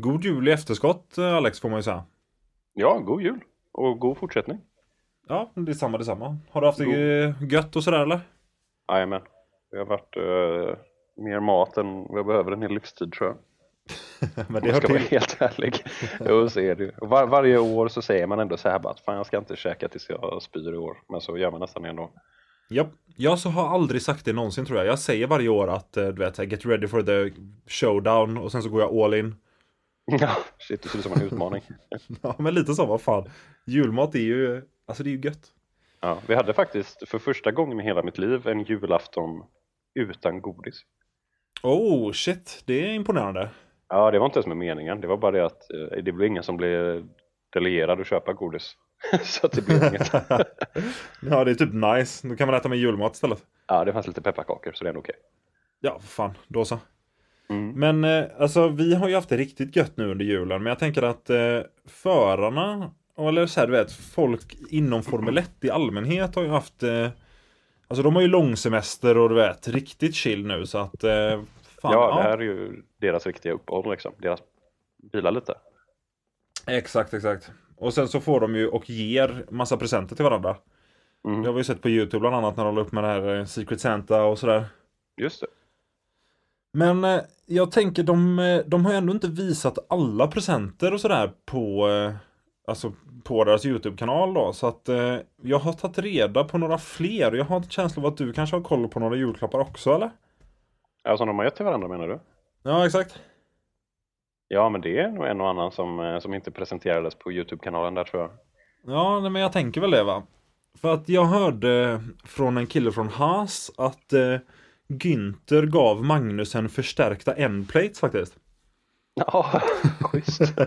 God jul i efterskott Alex får man ju säga. Ja, god jul och god fortsättning. Ja, detsamma detsamma. Har du haft det gött och sådär eller? Jajamän. Det har varit uh, mer mat än vad jag behöver en hel livstid tror jag. Men det jag ska vara till. helt ärlig. jo, så är det. Var, varje år så säger man ändå så här bara att fan jag ska inte käka tills jag spyr i år. Men så gör man nästan ändå. Japp. Jag så har aldrig sagt det någonsin tror jag. Jag säger varje år att eh, du vet, get ready for the showdown och sen så går jag all in. Ja, shit det ser ut som en utmaning. Ja, men lite så, vad fan. Julmat är ju, alltså det är ju gött. Ja, vi hade faktiskt för första gången i hela mitt liv en julafton utan godis. Oh, shit. Det är imponerande. Ja, det var inte ens med meningen. Det var bara det att eh, det blev ingen som blev delegerad att köpa godis. så det blev inget. Ja, det är typ nice. Då kan man äta med julmat istället. ja, det fanns lite pepparkakor så det är ändå okej. Ja, för fan. Då så. Mm. Men eh, alltså vi har ju haft det riktigt gött nu under julen. Men jag tänker att eh, förarna, eller så här du vet, folk inom Formel 1 i allmänhet har ju haft eh, Alltså de har ju långsemester och du vet, riktigt chill nu så att eh, fan, ja, det här är ju deras riktiga uppehåll liksom. Deras bilar lite. Exakt, exakt. Och sen så får de ju och ger massa presenter till varandra. Mm. Det har vi ju sett på Youtube bland annat när de la upp med det här eh, Secret Santa och sådär. Just det. Men eh, jag tänker de, eh, de har ändå inte visat alla presenter och sådär på eh, Alltså på deras Youtube-kanal då. Så att eh, jag har tagit reda på några fler. Jag har en känsla av att du kanske har koll på några julklappar också eller? Alltså de har gett till varandra menar du? Ja exakt. Ja, men det är nog en och annan som, som inte presenterades på Youtube-kanalen där tror jag. Ja men jag tänker väl det va. För att jag hörde från en kille från Haas att eh, Günther gav Magnus en förstärkta endplates faktiskt. Ja, schysst.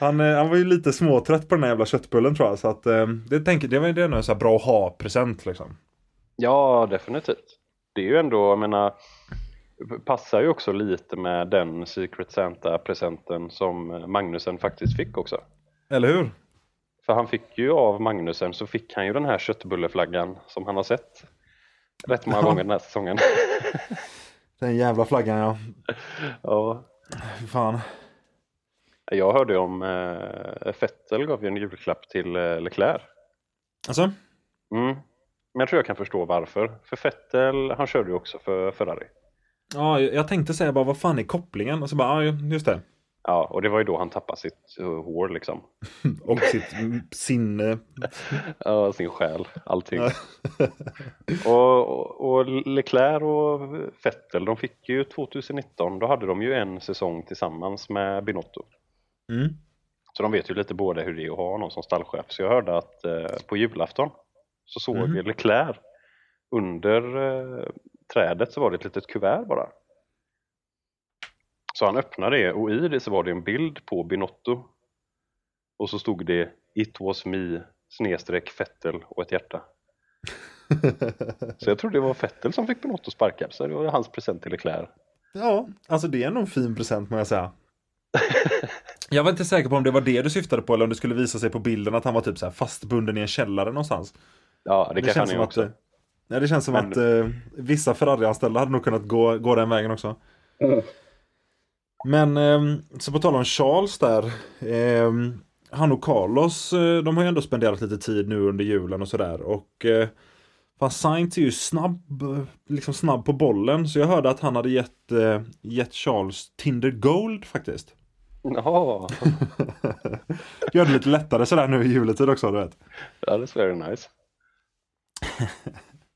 han, eh, han var ju lite småtrött på den här jävla köttbullen tror jag. Så att eh, det tänker det var ju en så här bra att ha-present liksom. Ja, definitivt. Det är ju ändå, jag menar, passar ju också lite med den Secret Santa-presenten som Magnusen faktiskt fick också. Eller hur? För han fick ju av Magnusen så fick han ju den här köttbulleflaggan som han har sett rätt många Ja. gånger den här säsongen. Den jävla flaggan ja. ja. Fy fan. Jag hörde om eh, Vettel gav ju en julklapp till eh, Leclerc. Alltså? Mm. Men jag tror jag kan förstå varför. För Vettel, han körde ju också för Ferrari. Ja, jag tänkte säga bara vad fan är kopplingen? Och så bara, ja just det. Ja, och det var ju då han tappade sitt uh, hår liksom. Och sitt sinne. Ja, sin själ, allting. Och, och, och Leclerc och Vettel, de fick ju 2019, då hade de ju en säsong tillsammans med Binotto. Mm. Så de vet ju lite båda hur det är att ha någon som stallchef. Så jag hörde att eh, på julafton så såg Mhm. Leclerc under eh, trädet så var det ett litet kuvert bara. Så han öppnade det och i det så var det en bild på Binotto. Och så stod det It was me snedstreck Fettel och ett hjärta. Så jag tror det var Fettel som fick Binotto sparkad så det var hans present till Leclerc. Ja, alltså det är nog en fin present må jag säga. Jag var inte säker på om det var det du syftade på eller om det skulle visa sig på bilden att han var typ så här fastbunden i en källare någonstans. Ja, det, kanske han är som också. att, nej, det känns som Men- att eh, vissa Ferrari-anställda hade nog kunnat gå, gå den vägen också. Mm. Men ehm, så på tal om Charles där. ehm, han och Carlos, eh, de har ju ändå spenderat lite tid nu under julen och sådär. Och eh, fan Sainz är ju snabb, eh, liksom snabb på bollen. Så jag hörde att han hade gett, eh, gett Charles Tinder Gold faktiskt. Ja, Gör det lite lättare sådär nu i juletid också, du vet. that is very nice.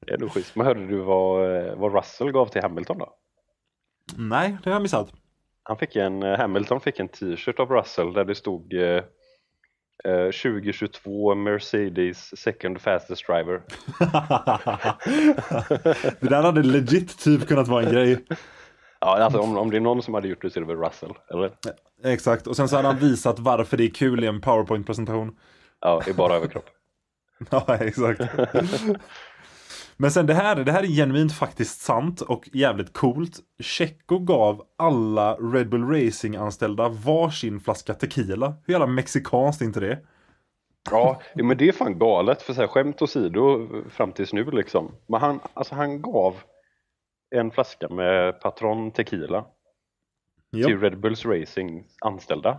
Det är nog schysst. Men hörde du vad, eh, vad Russell gav till Hamilton då? Nej, det har jag missat. Han fick en, eh, Hamilton fick en t-shirt av Russell där det stod eh, eh, 2022 Mercedes second fastest driver. det där hade legit typ kunnat vara en grej. Ja, alltså om, om det är någon som hade gjort det så är det väl Russell, eller? Exakt, och sen så hade han visat varför det är kul i en powerpoint-presentation. Ja, i bara överkropp. Ja, exakt. Men sen det här, det här är genuint faktiskt sant och jävligt coolt. Checo gav alla Red Bull Racing-anställda varsin flaska tequila. Hur jävla mexikanskt är inte det? Ja, men det är fan galet för så här, skämt åsido fram tills nu liksom. Men han, alltså han gav en flaska med Patron Tequila Ja. till Red Bulls Racing anställda.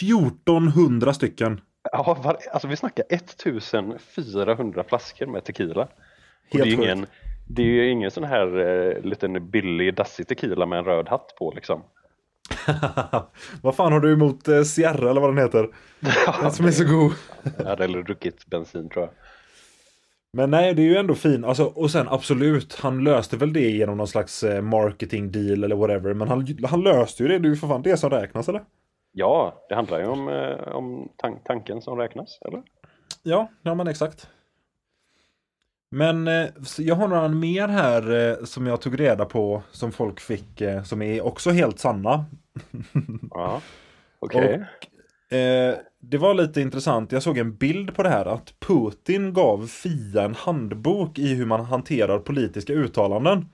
1400 stycken. Ja, var, alltså vi snackar 1400 flaskor med tequila. Helt det, är ingen, det är ju ingen sån här eh, liten billig dassig tequila med en röd hatt på liksom. vad fan har du emot eh, Sierra eller vad den heter? Den som är så god. Jag hade hellre druckit bensin tror jag. Men nej, det är ju ändå fin. Alltså, och sen absolut, han löste väl det genom någon slags eh, marketing deal eller whatever. Men han, han löste ju det. Det är ju för fan det som räknas eller? Ja, det handlar ju om, eh, om tan tanken som räknas, eller? Ja, ja men exakt. Men eh, jag har några mer här eh, som jag tog reda på som folk fick eh, som är också helt sanna. Ja, okej. Eh, det var lite intressant, jag såg en bild på det här att Putin gav Fia en handbok i hur man hanterar politiska uttalanden.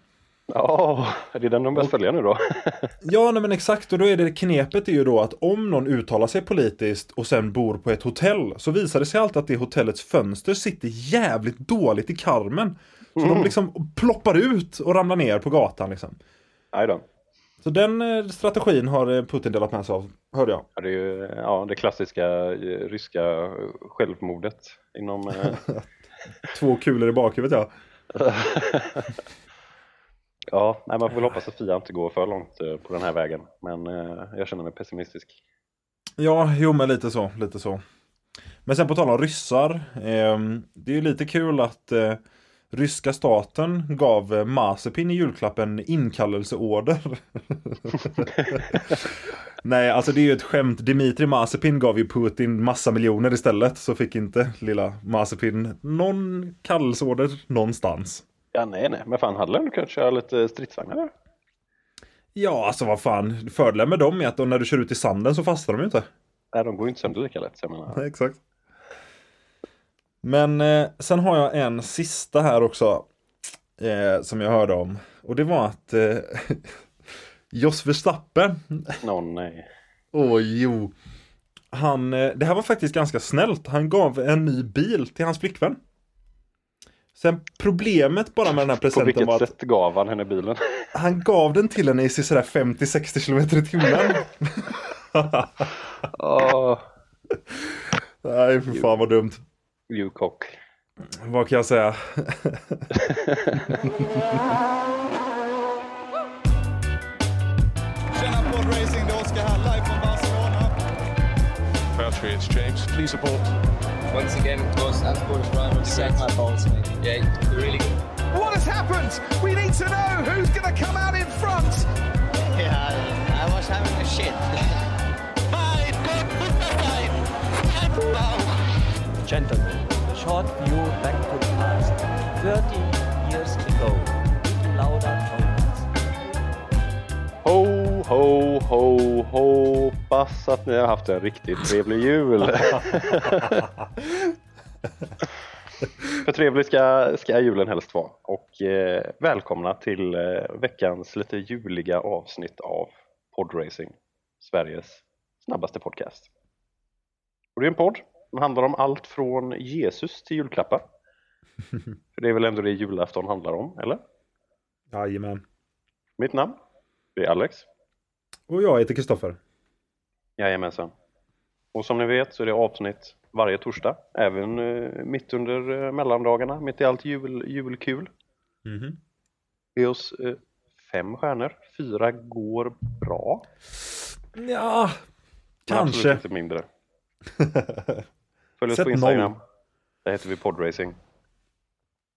Ja, är det den de börjar följa nu då? Ja, nej, men exakt. Och då är det knepet är ju då att om någon uttalar sig politiskt och sen bor på ett hotell så visar det sig alltid att det hotellets fönster sitter jävligt dåligt i karmen. Så de liksom ploppar ut och ramlar ner på gatan liksom. Nej då. Så den eh, strategin har eh, Putin delat med sig av, hörde jag. Ja, det är ju ja, det klassiska eh, ryska självmordet inom... Två kulor i bakhuvudet ja. ja, nej, man får väl hoppas att Fia inte går för långt eh, på den här vägen. Men eh, jag känner mig pessimistisk. Ja, jo men lite så, lite så. Men sen på tal om ryssar. Eh, det är ju lite kul att eh, ryska staten gav eh, Mazepin i julklapp en inkallelseorder. Nej, alltså det är ju ett skämt. Dimitri Mazepin gav ju Putin massa miljoner istället. Så fick inte lilla Mazepin någon kallelseorder någonstans. Ja, nej, nej, men fan hade han kunnat köra lite stridsvagnar? Ja, alltså vad fan. Fördelen med dem är att när du kör ut i sanden så fastnar de ju inte. Nej, de går ju inte sönder lika lätt. Jag menar. Nej, exakt. Men eh, sen har jag en sista här också. Eh, som jag hörde om. Och det var att eh, Jos Verstappen. Nå, nej. Åh jo. Han, eh, det här var faktiskt ganska snällt. Han gav en ny bil till hans flickvän. Sen problemet bara med den här På presenten vilket var att sätt gav han henne bilen? han gav den till henne i sådär 50-60 km i timmen. Åh, Nej, för fan vad dumt. you cock. Vad kan jag säga? Tjena Podd Racing, det är Oskar här live från Barcelona. Patriots, James. Please support. Once again, it was Anspor's Ryan was set my balls, mate. Yeah, you're really good. What has happened? We need to know who's going to come out in front. Yeah, I was having a shit. Gentlemen, short view back to the past. 30 years ago, louder tones. Ho, ho, ho, hoppas att ni har haft en riktigt trevlig jul. För trevlig ska, ska julen helst vara. Och eh, välkomna till eh, veckans lite juliga avsnitt av Podracing, Sveriges snabbaste podcast. Och det är en podd som handlar om allt från Jesus till julklappar. För det är väl ändå det julafton handlar om, eller? Jajamän. Mitt namn, det är Alex. Och jag heter Kristoffer. Jajamensan. Och som ni vet så är det avsnitt varje torsdag, även eh, mitt under eh, mellandagarna, mitt i allt jul, julkul. Mhm. Ge oss eh, fem stjärnor, fyra går bra. Ja, men absolut kanske. inte mindre. Följ oss Sätt på Instagram. Där heter vi Podracing.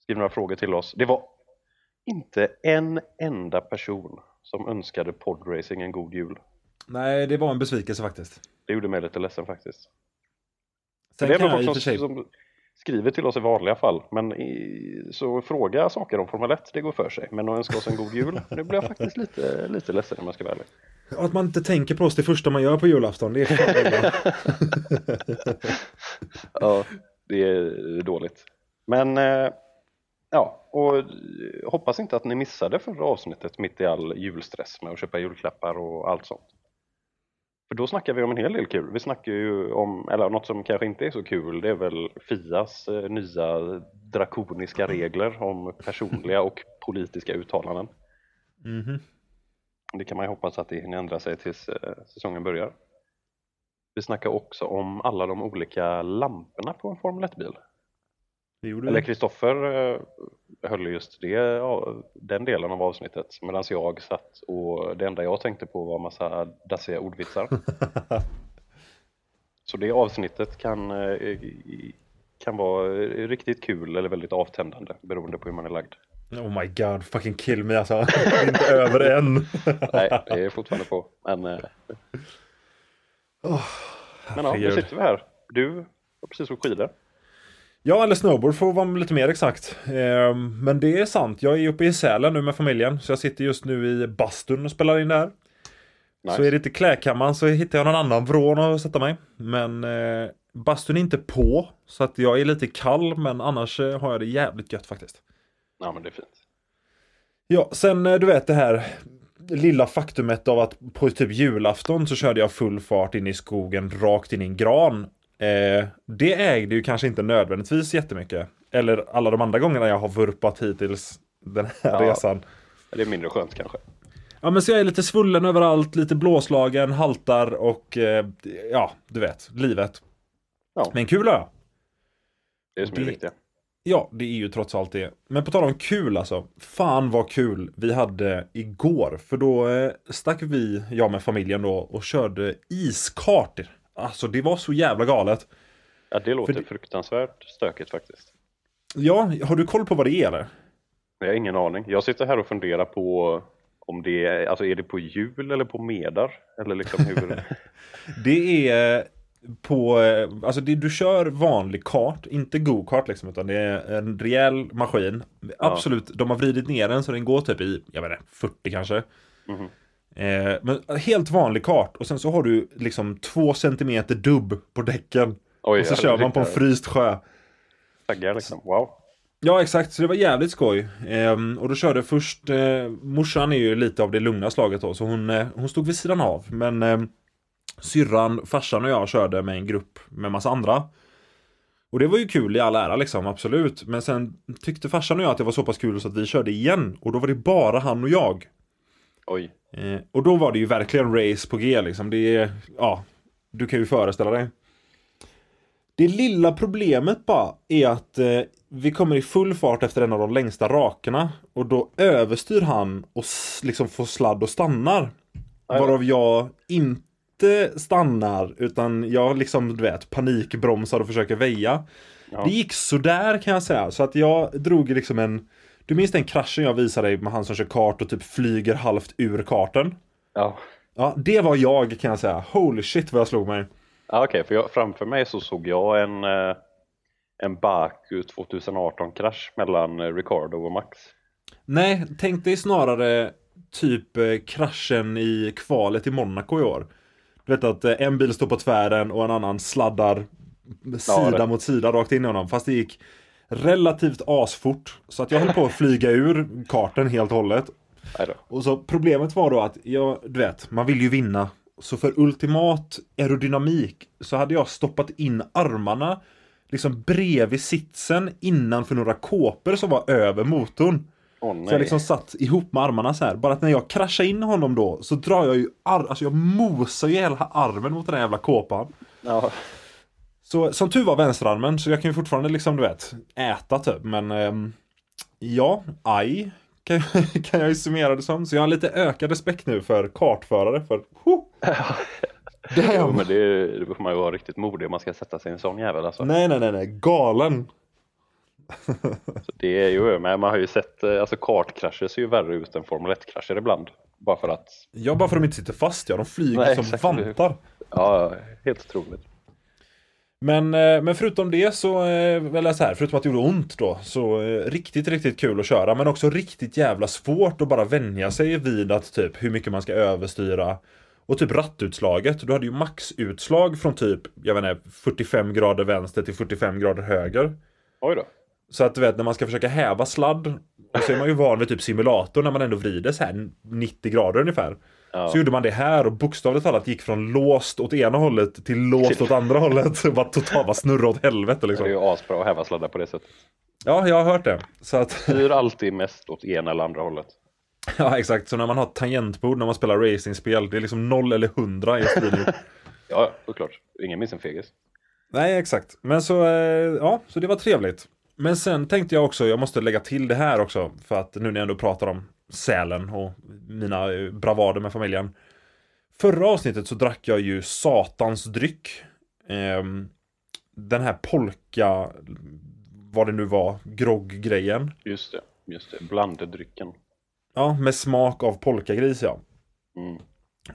Skriv några frågor till oss. Det var inte en enda person som önskade Podracing en god jul. Nej, det var en besvikelse faktiskt. Det gjorde mig lite ledsen faktiskt. Sen det är väl folk som, som skriver till oss i vanliga fall. Men i, så fråga saker om Formel 1, det går för sig. Men att önska oss en god jul, nu blir jag faktiskt lite, lite ledsen om jag ska vara ärlig. Att man inte tänker på oss det första man gör på julafton, det är fan. Ja, det är dåligt. Men eh, ja, och hoppas inte att ni missade förra avsnittet mitt i all julstress med att köpa julklappar och allt sånt. För då snackar vi om en hel del kul. Vi snackar ju om, eller något som kanske inte är så kul, det är väl Fias eh, nya drakoniska regler om personliga och politiska uttalanden. Mhm. Det kan man ju hoppas att det hinner ändra sig tills eh, säsongen börjar. Vi snackar också om alla de olika lamporna på en Formel 1-bil. Eller. Kristoffer eh, höll just det, den delen av avsnittet medan jag satt och det enda jag tänkte på var massa dassiga ordvitsar. Så det avsnittet kan, eh, kan vara riktigt kul eller väldigt avtändande beroende på hur man är lagd. Oh my god, fucking kill me alltså. Inte över än. Nej, det är fortfarande på. Men, eh, men ja, nu sitter vi här. Du har precis åkt skidor. Ja, eller snowboard att vara lite mer exakt. Ehm, Men det är sant, jag är uppe i Sälen nu med familjen. Så jag sitter just nu i bastun och spelar in där. Nice. Så är det inte klädkammaren så hittar jag någon annan vrån att sätta mig. Men eh, bastun är inte på. Så att jag är lite kall men annars eh, har jag det jävligt gött faktiskt. Ja, men det är fint. Ja, sen eh, du vet det här lilla faktumet av att på typ julafton så körde jag full fart in i skogen rakt in i en gran. Eh, det ägde ju kanske inte nödvändigtvis jättemycket. Eller alla de andra gångerna jag har vurpat hittills den här Ja. resan. Det är mindre skönt kanske. Ja men så jag är lite svullen överallt, lite blåslagen, haltar och eh, ja, du vet, livet. Ja. Men kul har jag. Det är som är det Det- viktiga. Ja, det är ju trots allt det. Men på tal om kul alltså. Fan vad kul vi hade igår. För då eh, stack vi, jag med familjen då, och körde iskart. Alltså det var så jävla galet. Ja, det låter det- fruktansvärt stökigt faktiskt. Ja, har du koll på vad det är eller? Jag har ingen aning. Jag sitter här och funderar på om det är, alltså är det på hjul eller på medar? Eller liksom hur? Det är på, eh, alltså det, du kör vanlig kart, inte go-kart liksom, utan det är en rejäl maskin. Absolut, de har vridit ner den så den går typ i, jag vet inte, 40 kanske. Mhm. Eh, men helt vanlig kart och sen så har du liksom två centimeter dubb på däcken. Oj, och så kör man på en fryst sjö. Taggar liksom. Wow. Ja exakt, så det var jävligt skoj. Ehm, och då körde först, eh, morsan är ju lite av det lugna slaget då, så hon, eh, hon stod vid sidan av. Men eh, syrran, farsan och jag körde med en grupp med massa andra. Och det var ju kul i all ära liksom, absolut. Men sen tyckte farsan och jag att det var så pass kul så att vi körde igen. Och då var det bara han och jag. Oj. Eh, och då var det ju verkligen race på G liksom. Det är, ja, du kan ju föreställa dig. Det lilla problemet bara är att eh, vi kommer i full fart efter en av de längsta rakerna. Och då överstyr han och liksom får sladd och stannar. Aj. Varav jag inte stannar utan jag liksom du vet panikbromsar och försöker väja. Ja. Det gick sådär kan jag säga. Så att jag drog liksom en Du minns den kraschen jag visade dig med han som kör kart och typ flyger halvt ur karten? Ja. Ja, det var jag kan jag säga. Holy shit vad jag slog mig. Ja, Okej, för jag, framför mig så såg jag en, eh, en Baku 2018-krasch mellan eh, Ricardo och Max. Nej, tänk dig snarare typ eh, kraschen i kvalet i Monaco i år. Du vet att en bil står på tvären och en annan sladdar sida det- mot sida rakt in i honom. Fast det gick relativt asfort. Så att jag höll på att flyga ur karten helt och hållet. Och så problemet var då att jag, du vet, man vill ju vinna. Så för ultimat aerodynamik så hade jag stoppat in armarna liksom bredvid sitsen innanför några kåpor som var över motorn. Åh Så jag liksom satt ihop med armarna så här. Bara att när jag kraschar in honom då så drar jag ju ar- alltså jag mosar ju hela armen mot den här jävla kåpan. Ja. Så som tur var vänsterarmen så jag kan ju fortfarande liksom du vet äta typ men ehm, ja, aj kan, kan jag ju summera det som. Så jag har lite ökad respekt nu för kartförare för huh, Jo, men det, det får man ju vara riktigt modig om man ska sätta sig i en sån jävel alltså. Nej nej nej nej, galen. Så det är ju, men man har ju sett, eh, alltså kartkrascher ser ju värre ut än Formel 1-krascher ibland. Bara för att, Ja bara för att de inte sitter fast ja, de flyger Nej, som exakt. vantar. ja, helt otroligt. Men, eh, men förutom det så, eh, eller så här, förutom att det gjorde ont då, så eh, riktigt, riktigt kul att köra. Men också riktigt jävla svårt att bara vänja sig vid att typ hur mycket man ska överstyra. Och typ rattutslaget, du hade ju maxutslag från typ, jag vet inte, 45 grader vänster till 45 grader höger. Oj då. Så att du vet när man ska försöka häva sladd, så är man ju van vid typ simulator när man ändå vrider så här 90 grader ungefär. Ja. Så gjorde man det här och bokstavligt talat gick från låst åt ena hållet till låst åt andra hållet. Bara totalt bara snurra åt helvete Det är liksom. ju asbra att häva sladdar på det sättet. Ja, jag har hört det. Så att, Styr alltid mest åt ena eller andra hållet. Ja exakt, så när man har tangentbord när man spelar racingspel, det är liksom 0 eller 100 i speeding. Ja, såklart. Ingen minns en fegis. Nej exakt, men så, eh, ja, så det var trevligt. Men sen tänkte jag också, jag måste lägga till det här också, för att nu när jag ändå pratar om Sälen och mina eh, bravader med familjen. Förra avsnittet så drack jag ju satans dryck. Ehm, den här polka, vad det nu var, grogg-grejen. Just det, just det. Blanddrycken. Ja, med smak av polkagris ja. Mm.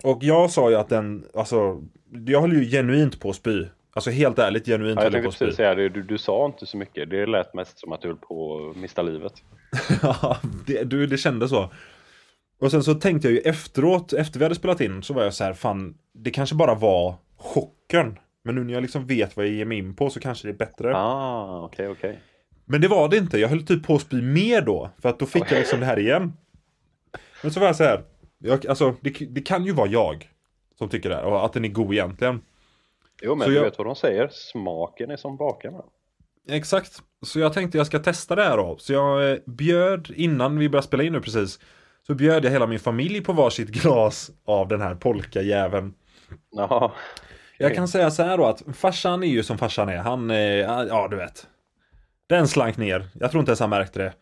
Och jag sa ju att den, alltså, jag höll ju genuint på att spy. Alltså helt ärligt genuint Ja, jag på tänkte att precis säga det, du, du sa inte så mycket. Det lät mest som att du höll på att mista livet. Ja, det, du, det kändes så. Och sen så tänkte jag ju efteråt, efter vi hade spelat in, så var jag så här, fan, det kanske bara var chocken. Men nu när jag liksom vet vad jag ger mig in på så kanske det är bättre. Ah, okej, okej. Men det var det inte, jag höll typ på att spy mer då. För att då fick jag liksom det här igen. Men så var jag så här, jag, alltså det, det kan ju vara jag som tycker det här, och att den är god egentligen. Jo, men Så du jag- vet vad de säger. Smaken är som bakarna. Exakt, så jag tänkte jag ska testa det här då. Så jag eh, bjöd, innan vi började spela in nu precis, så bjöd jag hela min familj på varsitt glas av den här polkajäveln. Jaha. Jag kan säga så här då att farsan är ju som farsan är. Han, eh, ja du vet. Den slank ner. Jag tror inte ens han märkte det.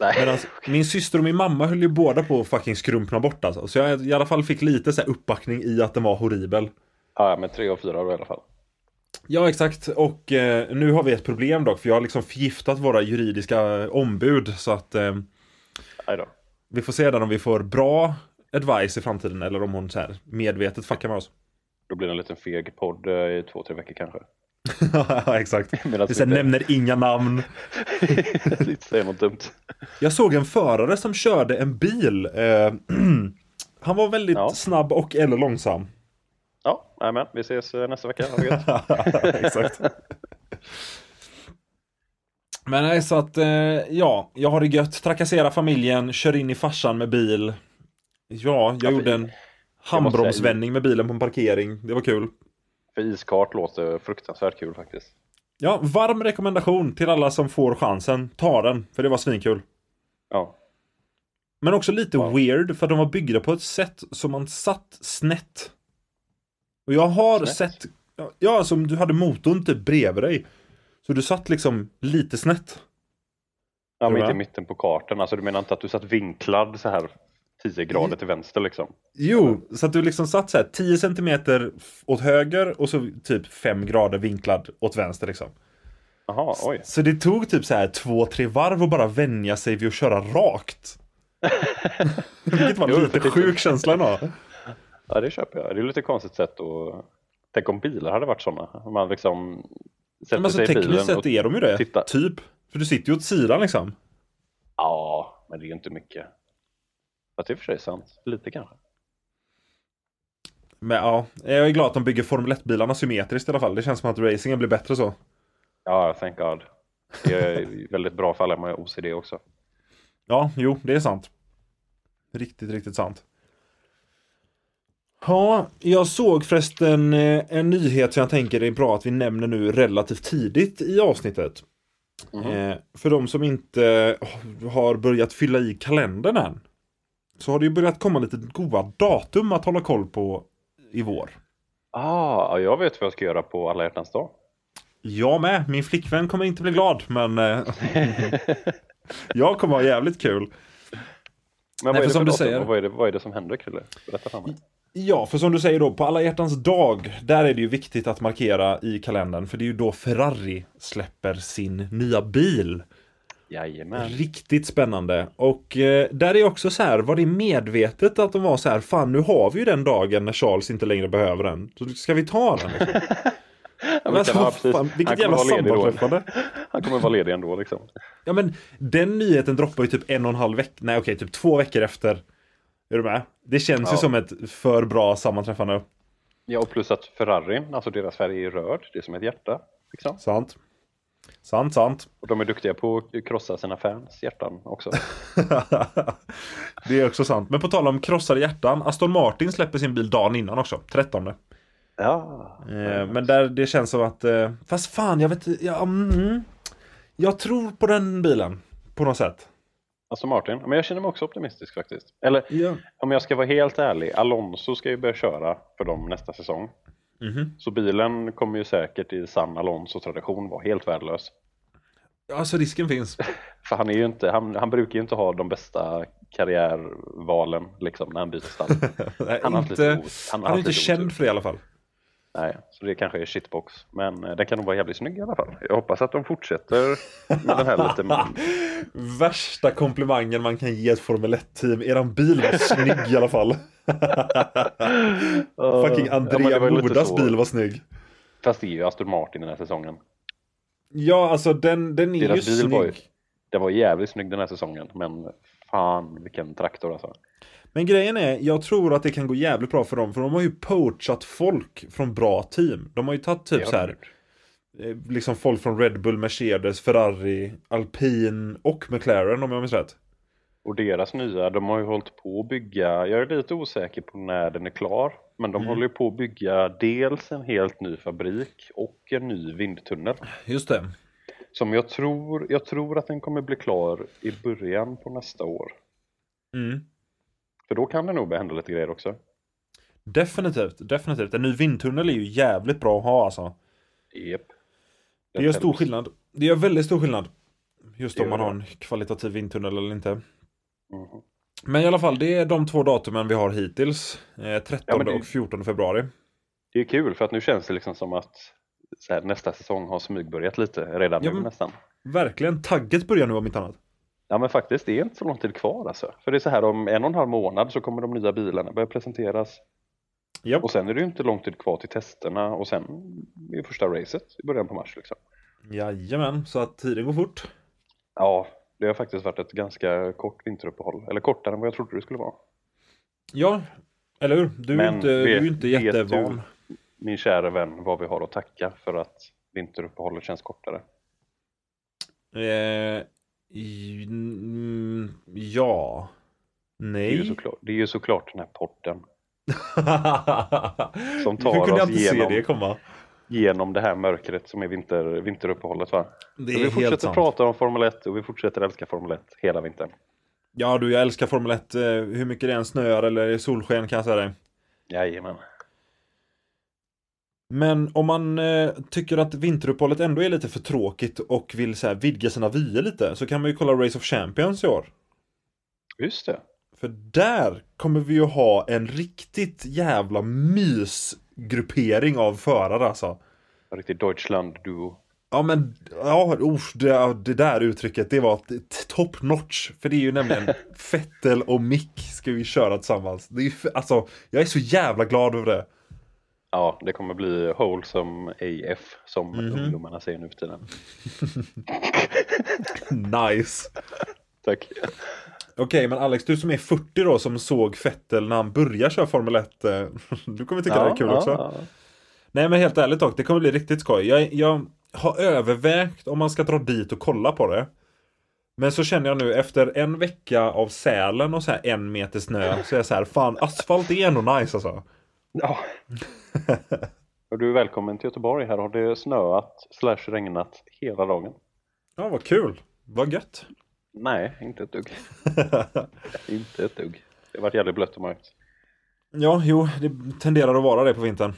Nej. Medan min syster och min mamma höll ju båda på att fucking skrumpna bort alltså. Så jag i alla fall fick lite så här uppbackning i att den var horribel. Ja, men tre av fyra då i alla fall. Ja exakt och eh, nu har vi ett problem dock för jag har liksom förgiftat våra juridiska ombud så att eh, vi får se där om vi får bra advice i framtiden eller om hon så här medvetet fuckar med oss. Då blir det en liten feg podd eh, i två, tre veckor kanske. ja exakt. Vi inte- nämner inga namn. Inte säga något dumt. Jag såg en förare som körde en bil. Eh, han var väldigt Ja. snabb och eller långsam. Ja, nej, men vi ses eh, nästa vecka. Ha det. Exakt. Men nej, så att eh, ja, jag har det gött. Trakassera familjen, kör in i farsan med bil. Ja, jag Ja, gjorde en handbromsvändning med bilen på en parkering. Det var kul. För iskart låter fruktansvärt kul faktiskt. Ja, varm rekommendation till alla som får chansen. Ta den, för det var svinkul. Ja, Men också lite Wow. weird för de var byggda på ett sätt som man satt snett. Och jag har Snett? sett, ja som du hade motorn typ bredvid dig. Så du satt liksom lite snett. ja men inte i mitten på kartan. Alltså du menar inte att du satt vinklad så här 10 grader till vänster liksom? Jo, så att du liksom satt så här 10 centimeter f- åt höger och så typ 5 grader vinklad åt vänster liksom. Jaha, oj. Så det tog typ så här 2-3 varv och bara vänja sig vid att köra rakt. Vilket var Jo, lite sjuk känsla ändå. Ja, det köper jag. Det är lite konstigt sätt att... Tänk om bilar hade varit sådana. Om man liksom sätter Men alltså sig i bilen tekniskt sett är de ju det. titta. Typ. För du sitter ju åt sidan liksom. Ja, men det är ju inte mycket. Fast det är för sig sant. Lite kanske. Men ja, jag är glad att de bygger Formel 1-bilarna symmetriskt i alla fall. Det känns som att racingen blir bättre så. Ja, thank God. Det är väldigt bra för alla med OCD också. Ja, jo, det är sant. Riktigt, riktigt sant. Ja, jag såg förresten eh, en nyhet som jag tänker är bra att vi nämner nu relativt tidigt i avsnittet. Eh, för de som inte har börjat fylla i kalendern än. Så har det ju börjat komma lite goda datum att hålla koll på i vår. Ah, ja, jag vet vad jag ska göra på alla hjärtans dag. Jag med, min flickvän kommer inte bli glad men eh, jag kommer ha jävligt kul. Men Nej, vad, är för det som för du datum? säger- Och Vad, är det, vad är det som händer Krille? Berätta för mig. Ja, för som du säger då, på alla hjärtans dag, där är det ju viktigt att markera i kalendern, för det är ju då Ferrari släpper sin nya bil. Jajamän. Riktigt spännande. Och eh, där är också så här, var det medvetet att de var så här, fan nu har vi ju den dagen när Charles inte längre behöver den. Så ska vi ta den? Liksom. Ja, Men alltså, fan, vilket jävla sammanträffande. Han kommer vara ledig ändå liksom. Ja men den nyheten droppar ju typ en och en halv vecka, nej okej, typ två veckor efter. Är du med? Det känns ju Ja. som ett för bra sammanträffande. Ja, och plus att Ferrari, alltså deras färg är röd. Det är som ett hjärta. Liksom. Sant. Sant, sant. Och de är duktiga på att krossa sina fans hjärtan också. det är också sant. Men på tal om krossade hjärtan, Aston Martin släpper sin bil dagen innan också, 13. Ja. Eh, men där det känns som att, eh, fast fan jag vet ja, mm, Jag tror på den bilen, på något sätt. Aston Martin, men jag känner mig också optimistisk faktiskt. Eller Ja. om jag ska vara helt ärlig, Alonso ska ju börja köra för dem nästa säsong. Mhm. Så bilen kommer ju säkert i sann Alonso-tradition vara helt värdelös. Alltså risken finns. För han, är ju inte, han, han brukar ju inte ha de bästa karriärvalen liksom, när han byter stall. Han inte, han, han är inte känd för det i alla fall. Nej, så det kanske är shitbox. Men eh, den kan nog vara jävligt snygg i alla fall. Jag hoppas att de fortsätter med den här lite... Värsta komplimangen man kan ge ett Formel 1-team. Eran bil var snygg i alla fall. Fucking Ja, men det Andrea lite Modas så. bil var snygg. Fast det är ju Aston Martin den här säsongen. Ja, alltså den, den är Deras ju bil var ju- snygg. Den var jävligt snygg den här säsongen. Men fan vilken traktor alltså. Men grejen är, jag tror att det kan gå jävligt bra för dem. För de har ju poachat folk från bra team. De har ju tagit typ så här, eh, liksom folk från Red Bull, Mercedes, Ferrari, Alpin och McLaren om jag minns rätt. Och deras nya, de har ju hållit på att bygga, jag är lite osäker på när den är klar. Men de håller ju på att bygga dels en helt ny fabrik och en ny vindtunnel. Just det. Som jag tror, jag tror att den kommer bli klar i början på nästa år. Mm. För då kan det nog hända lite grejer också. Definitivt, definitivt. En ny vindtunnel är ju jävligt bra att ha alltså. Yep. Det gör stor skillnad. Det gör väldigt stor skillnad. Just om man har en kvalitativ vindtunnel eller inte. Mhm. Men i alla fall, det är de två datumen vi har hittills. Eh, 13 Ja, det- och 14 februari. Det är kul för att nu känns det liksom som att här, nästa säsong har smygbörjat lite redan Ja, nu men- nästan. Verkligen, tagget börjar nu om inte annat. Ja men faktiskt, det är inte så lång tid kvar alltså. För det är så här om en och en halv månad så kommer de nya bilarna börja presenteras. Japp. Och sen är det ju inte lång tid kvar till testerna och sen är första racet i början på mars liksom. Jajamän, så att tiden går fort. Ja, det har faktiskt varit ett ganska kort vinteruppehåll. Eller kortare än vad jag trodde det skulle vara. Ja, eller hur? Du är Men ju inte, du är vet- inte vet jättevan. Min kära vän, vad vi har att tacka för att vinteruppehållet känns kortare. Eh, mm, ja. Det är, ju Nej. såklart, det är ju såklart den här podden Som tar Hur kunde jag oss igenom- det komma? genom det här mörkret som är vinter, vinteruppehållet va? Det är vi helt fortsätter sant. prata om Formel 1 och vi fortsätter älska Formel 1 hela vintern. Ja du, jag älskar Formel 1. eh, Hur mycket det än snöar eller solsken kan jag säga dig. Jajamän. Men om man eh, tycker att vinteruppehållet ändå är lite för tråkigt och vill så här, vidga sina vyer lite så kan man ju kolla Race of Champions i år. Just det. För där kommer vi ju ha en riktigt jävla mysgruppering av förare alltså. En Riktig Deutschland-duo. Ja men, ja, usch, det, det där uttrycket, det var top notch. För det är ju nämligen Fettel och Mick ska vi köra tillsammans. Det är alltså, jag är så jävla glad över det. Ja, det kommer bli wholesome AF som Mhm. ungdomarna säger nu för tiden. Nice. Tack. Okej, men Alex, du som är 40 då, som såg Fettel när han började köra Formel 1. eh, Du kommer tycka det är kul ja, också. ja. Nej, men helt ärligt dock, det kommer bli riktigt skoj. Jag, jag har övervägt om man ska dra dit och kolla på det. Men så känner jag nu efter en vecka av Sälen och så här en meter snö så är jag så här, fan asfalt är ändå nice alltså. Ja. Och du är välkommen till Göteborg. Här har det snöat slash regnat hela dagen. Ja, vad kul. Vad gött. Nej, inte ett dugg. inte ett dugg. Det har varit jävligt blött och mörkt. Ja, jo, det tenderar att vara det på vintern.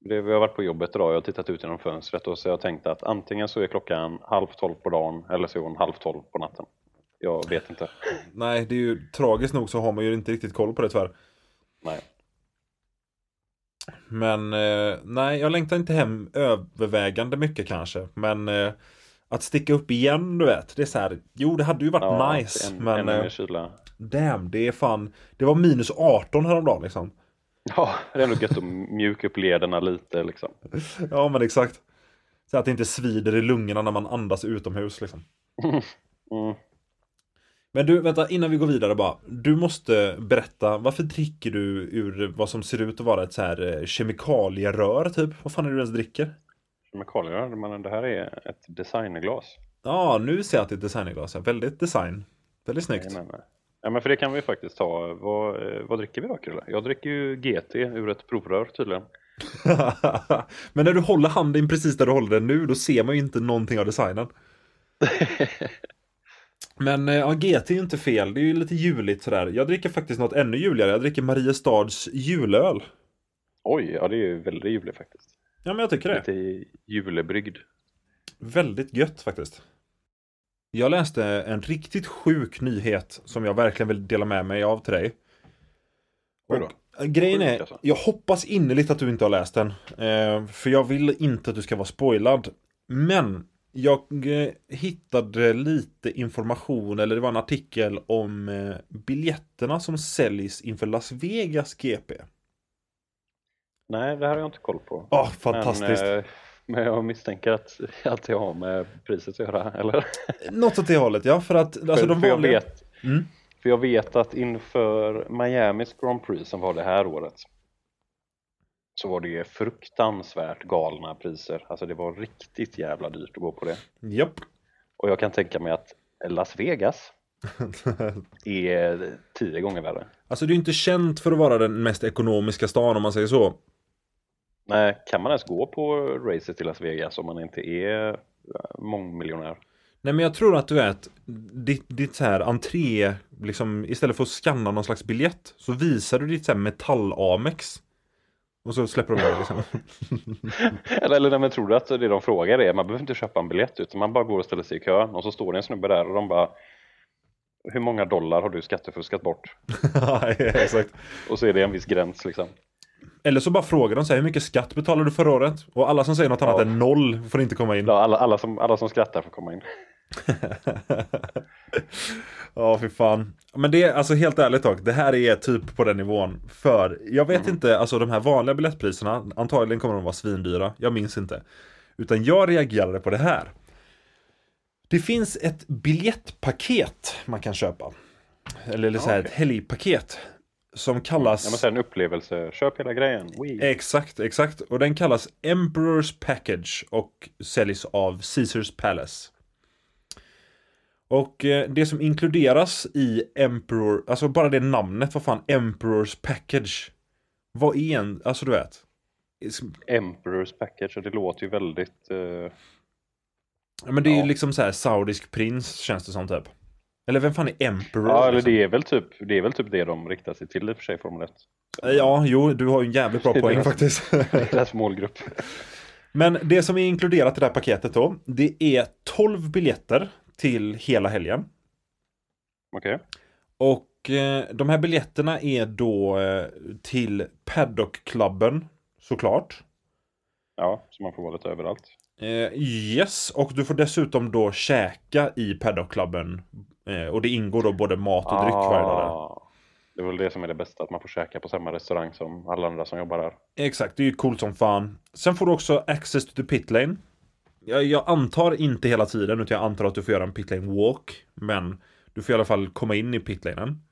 Det, vi har varit på jobbet idag och jag har tittat ut genom fönstret och så har jag tänkt att antingen så är klockan halv tolv på dagen eller så är hon halv tolv på natten. Jag vet inte. Nej, det är ju tragiskt nog så har man ju inte riktigt koll på det tyvärr. Nej. Men eh, nej, jag längtar inte hem övervägande mycket kanske. Men eh, att sticka upp igen, du vet. Det är så här, jo det hade ju varit Ja, nice. en, men ännu eh, kyla. damn, det är fan. Det var minus 18 häromdagen liksom. Ja, det är ändå gött att mjuka upp lederna lite liksom. Ja men exakt. Så att det inte svider i lungorna när man andas utomhus liksom. Mm. Men du, vänta, innan vi går vidare bara. Du måste berätta, varför dricker du ur vad som ser ut att vara ett så här eh, kemikalierör typ? Vad fan är det du ens dricker? Kemikalier, men det här är ett designglas. Ja, nu ser jag att det är ett designerglas. Väldigt design. Väldigt snyggt. Jajamän. Ja men för det kan vi faktiskt ta. Vad, eh, vad dricker vi då Krille? Jag dricker ju GT ur ett provrör tydligen. Men när du håller handen precis där du håller den nu, då ser man ju inte någonting av designen. Men eh, ja, GT är ju inte fel, det är ju lite juligt sådär. Jag dricker faktiskt något ännu juligare, jag dricker Mariestads julöl. Oj, ja det är ju väldigt ljuvligt faktiskt. Ja men jag tycker det. Lite julebryggd. Väldigt gött faktiskt. Jag läste en riktigt sjuk nyhet som jag verkligen vill dela med mig av till dig. Och, eh, grejen är, alltså. jag hoppas innerligt att du inte har läst den. Eh, för jag vill inte att du ska vara spoilad. Men jag eh, hittade lite information, eller det var en artikel om eh, biljetterna som säljs inför Las Vegas GP. Nej, det här har jag inte koll på. Åh, fantastiskt! Men, eh, men jag misstänker att, att det har med priset att göra, eller? Något åt det hållet, ja. För att alltså, för, de för, jag vet, Mm. för jag vet att inför Miamis Grand Prix som var det här året så var det ju fruktansvärt galna priser. Alltså det var riktigt jävla dyrt att gå på det. Japp. Och jag kan tänka mig att Las Vegas är tio gånger värre. Alltså det är inte känt för att vara den mest ekonomiska stan om man säger så. Nej, kan man ens gå på racet till Las Vegas om man inte är eh, mångmiljonär? Nej men jag tror att du vet, ditt, ditt så här entré, liksom istället för att scanna någon slags biljett så visar du ditt så här metall-amex. Och så släpper de det liksom. Eller, eller men tror du att det de frågar är, man behöver inte köpa en biljett utan man bara går och ställer sig i kön och så står det en snubbe där och de bara Hur många dollar har du skattefuskat bort? Ja, exakt. Och så är det en viss gräns liksom. Eller så bara frågar de så här, hur mycket skatt betalade du förra året? Och alla som säger något annat Ja. än noll får inte komma in. Ja, alla, alla, som, alla som skrattar får komma in. Ja, fy fan. Men det är alltså helt ärligt dock, det här är typ på den nivån. För jag vet Mm. inte, alltså de här vanliga biljettpriserna, antagligen kommer de vara svindyra. Jag minns inte. Utan jag reagerade på det här. Det finns ett biljettpaket man kan köpa. Eller, eller så här, okej. ett helgpaket. Som kallas... Ja, men sen en upplevelse, köp hela grejen. Wee. Exakt, exakt. Och den kallas Emperor's Package och säljs av Caesars Palace. Och eh, det som inkluderas i Emperor, alltså bara det namnet, vad fan, Emperor's Package. Vad är en, alltså du vet. Emperor's package och det låter ju väldigt... eh, Ja, Men det är ju Ja. liksom så här saudisk prins känns det som typ. Eller vem fan är Emperor? Ja, eller liksom? det är, väl typ, det är väl typ det de riktar sig till i och för sig, Formel 1. Ja, jo, du har ju en jävligt bra Det poäng faktiskt. Deras målgrupp. Men det som är inkluderat i det här paketet då, det är 12 biljetter till hela helgen. Okej. Och eh, de här biljetterna är då eh, till Paddock-klubben såklart. Ja, så man får vara lite överallt. Eh, yes, och du får dessutom då käka i Paddock-klubben. Eh, och det ingår då både mat och dryck varje dag där. Ah, Det är väl det som är det bästa, att man får käka på samma restaurang som alla andra som jobbar där. Exakt, det är ju coolt som fan. Sen får du också access to the pit lane. Jag, jag antar inte hela tiden, utan jag antar att du får göra en pit lane walk. Men du får i alla fall komma in i pitlanen.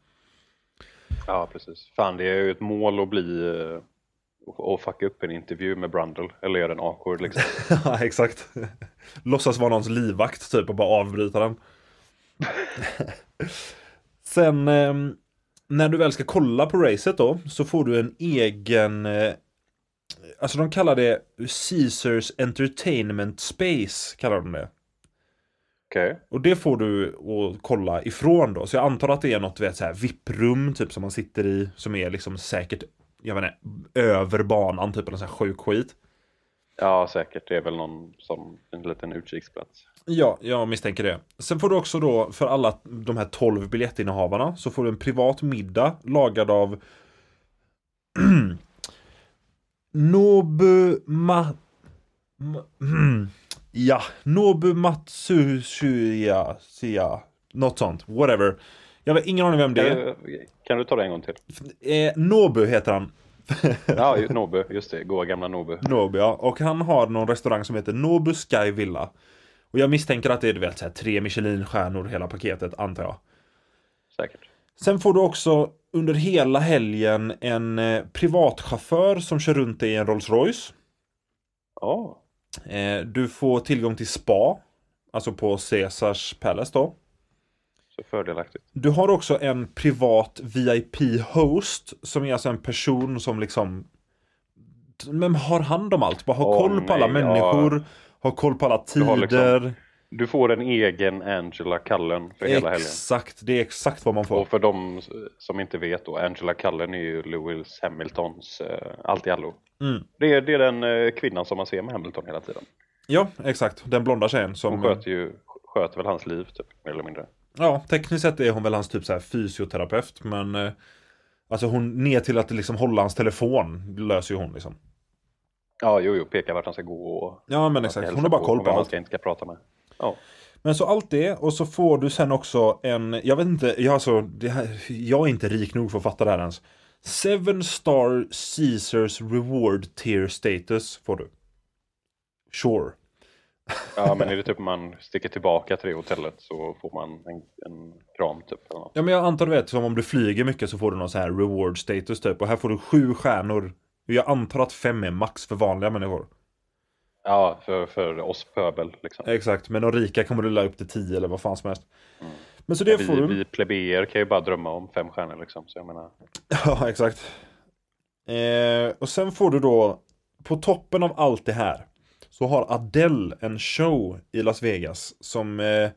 Ja, precis. Fan, det är ju ett mål att bli eh, och och fucka upp en intervju med Brundle, eller göra en awkward liksom. Ja, exakt. Låtsas vara någons livvakt typ och bara avbryta den. Sen ehm, när du väl ska kolla på racet då så får du en egen eh, Alltså de kallar det Caesars Entertainment Space kallar de det. Okej. Och det får du att kolla ifrån då. Så jag antar att det är något vet, så här VIP-rum typ som man sitter i. Som är liksom säkert, jag vet inte, över banan typ. Eller sån här sjuk skit. Ja, säkert. Det är väl någon som en liten utkiksplats. Ja, jag misstänker det. Sen får du också då, för alla de här 12 biljettinnehavarna, så får du en privat middag lagad av Nobu Ma... Ma... Ja, Nobu Matsushia, Sia, något sånt, whatever. Jag har ingen aning vem det är. Kan, du- ta det en gång till? Eh, Nobu heter han. Ja, Nobu. Just det. Goa gamla Nobu. Nobu, ja. Och han har någon restaurang som heter Nobu Sky Villa. Och jag misstänker att det är du vet, så här, tre Michelin-stjärnor hela paketet, antar jag. Säkert. Sen får du också under hela helgen en eh, privatchaufför som kör runt dig i en Rolls Royce. Ja. Eh, du får tillgång till spa, alltså på Caesars Palace då. Så fördelaktigt. Du har också en privat VIP-host som är alltså en person som liksom men har hand om allt, bara har Åh, koll på alla nej, ja. människor, har koll på alla liksom- tider. Du får en egen Angela Cullen för hela helgen. Exakt, det är exakt vad man får. Och för de som inte vet då, Angela Cullen är ju Lewis Hamiltons uh, allt i allo. Mm. Det, är, det är den eh, kvinnan som man ser med Hamilton hela tiden. Ja, exakt. Den blonda tjejen Hon som... sköter ju sköter väl hans liv typ, mer eller mindre. Ja, tekniskt sett är hon väl hans typ så här fysioterapeut, men... eh, Alltså hon, ner till att liksom hålla hans telefon löser ju hon liksom. Ja, jo, jo, peka vart han ska gå och Ja, men exakt. Hon har bara koll på vem man allt. ska inte ska prata med. Ja. Men så allt det och så får du sen också en, jag vet inte, jag, alltså, här, jag är inte rik nog för att fatta det här ens. Seven star Caesars reward tier status får du. Sure. ja, men är det typ man sticker tillbaka till det hotellet så får man en, en kram typ. Eller något. Ja men jag antar du vet, som om du flyger mycket så får du någon så här reward status typ. Och här får du sju stjärnor. Jag antar att fem är max för vanliga människor. Ja, för, för oss pöbel liksom. Exakt, men de rika kommer du la upp till tio eller vad fan som helst. Men så det får Vi, du. vi plebejer kan ju bara drömma om fem stjärnor liksom. Så jag menar, Ja, exakt. Eh, och sen får du då, på toppen av allt det här, så har Adele en show i Las Vegas som eh,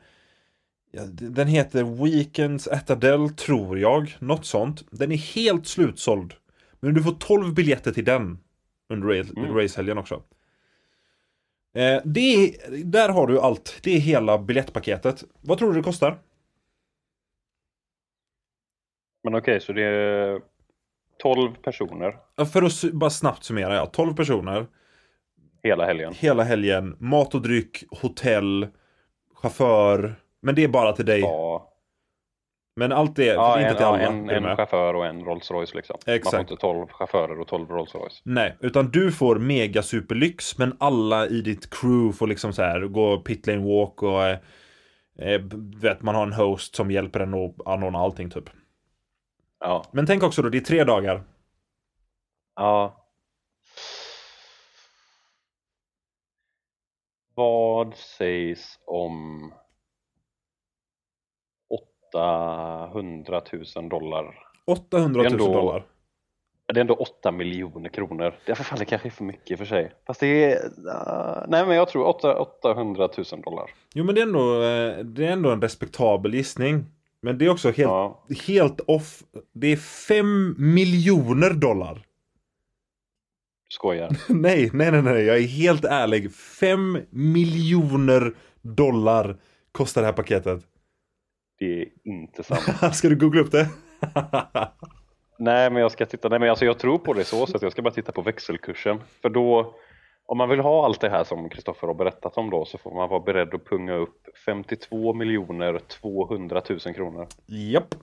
ja, den heter Weekends at Adele, tror jag. Något sånt. Den är helt slutsåld. Men du får 12 biljetter till den under Mm. racehelgen också. Eh, det är, där har du allt. Det är hela biljettpaketet. Vad tror du det kostar? men okej, så det är 12 personer För att bara snabbt summera, ja. 12 personer. hela helgen. hela helgen. Mat och dryck, hotell, chaufför. Men det är bara till dig. Ja, Men allt det, ja, det är inte en, till alla. en, en chaufför och en Rolls Royce liksom. Man Exakt. får inte 12 chaufförer och 12 Rolls Royce. Nej, utan du får mega superlyx men alla i ditt crew får liksom så här gå pit lane walk och eh, eh, vet, man har en host som hjälper en att anordna allting typ. Ja, Men tänk också då, det är tre dagar. Ja. Vad sägs om 800 000 dollar? 800 000 Det är ändå- dollar. Det är ändå 8 miljoner kronor. Det är för fan, det kanske är för mycket för sig. Fast det är... nej men jag tror 8, 800 000 dollar. Jo men det är, ändå, eh, det är ändå en respektabel gissning. Men det är också helt, Ja. helt off. Det är 5 miljoner dollar. Skojar. Nej, nej, nej, nej, jag är helt ärlig. 5 miljoner dollar kostar det här paketet. Det är inte sant. Ska du googla upp det? Nej men jag ska titta, nej men alltså jag tror på det så, så att jag ska bara titta på växelkursen. För då, om man vill ha allt det här som Kristoffer har berättat om då, så får man vara beredd att punga upp 52 miljoner 200 000 kronor. Japp.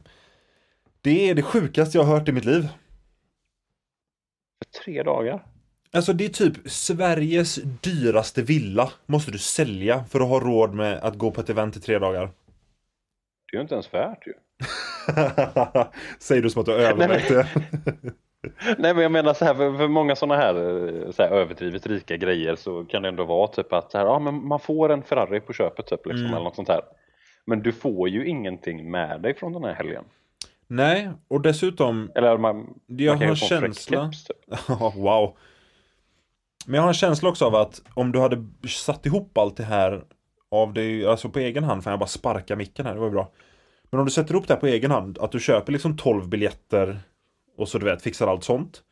Det är det sjukaste jag har hört i mitt liv. För tre dagar? Alltså det är typ Sveriges dyraste villa måste du sälja för att ha råd med att gå på ett event i tre dagar. Det är ju inte ens värt ju. Säger du som att du har övervägt det. Nej men jag menar så här, för, för många sådana här, eh, så här överdrivet rika grejer så kan det ändå vara typ att så här, ja, men man får en Ferrari på köpet typ, liksom, Mm. eller något sånt här. Men du får ju ingenting med dig från den här helgen. Nej, och dessutom Eller man, Jag man kan har en känsla- typ. Wow. Men jag har en känsla också av att om du hade satt ihop allt det här av dig, alltså på egen hand, för jag bara sparka micken här, det var ju bra. Men om du sätter ihop det här på egen hand, att du köper liksom 12 biljetter och så du vet, fixar allt sånt.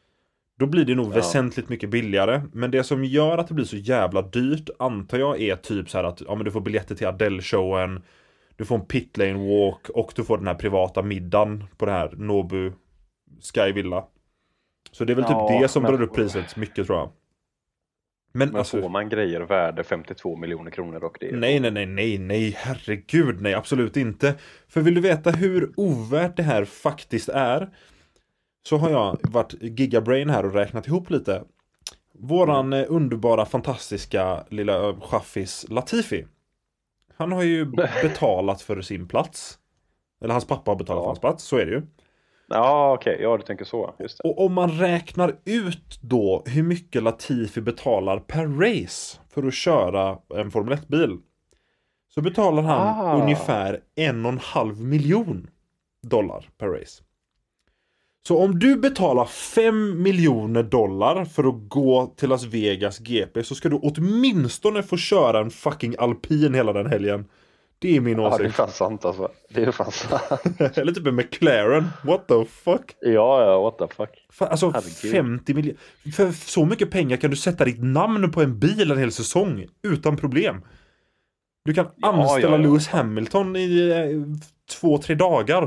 Då blir det nog Ja. väsentligt mycket billigare. Men det som gör att det blir så jävla dyrt antar jag är typ så här att ja, men du får biljetter till Adele-showen. Du får en pit lane walk och du får den här privata middagen på det här Nobu Sky Villa. Så det är väl Ja, typ det som men- drar upp priset mycket tror jag. Men, Men alltså, får man grejer värde 52 miljoner kronor och det är nej, nej, nej, nej, nej, herregud, nej, absolut inte. För vill du veta hur ovärt det här faktiskt är så har jag varit gigabrain här och räknat ihop lite. Våran eh, underbara, fantastiska lilla chaffis Latifi. Han har ju betalat för sin plats. Eller hans pappa har betalat Ja. för hans plats, så är det ju. Ja okej, ja du tänker så. Och om man räknar ut då hur mycket Latifi betalar per race för att köra en Formel 1-bil. Så betalar han Ah. ungefär en och en halv miljon dollar per race. Så om du betalar 5 miljoner dollar för att gå till Las Vegas GP så ska du åtminstone få köra en fucking alpin hela den helgen. Det är min Ja, det är åsikt. fan sant alltså. Det är fan sant. Eller typ en McLaren. What the fuck? ja, ja, what the fuck. Fan, alltså Herregud. 50 miljoner. För så mycket pengar kan du sätta ditt namn på en bil en hel säsong. Utan problem. Du kan Ja, anställa ja, ja. Lewis Hamilton i eh, två, tre dagar.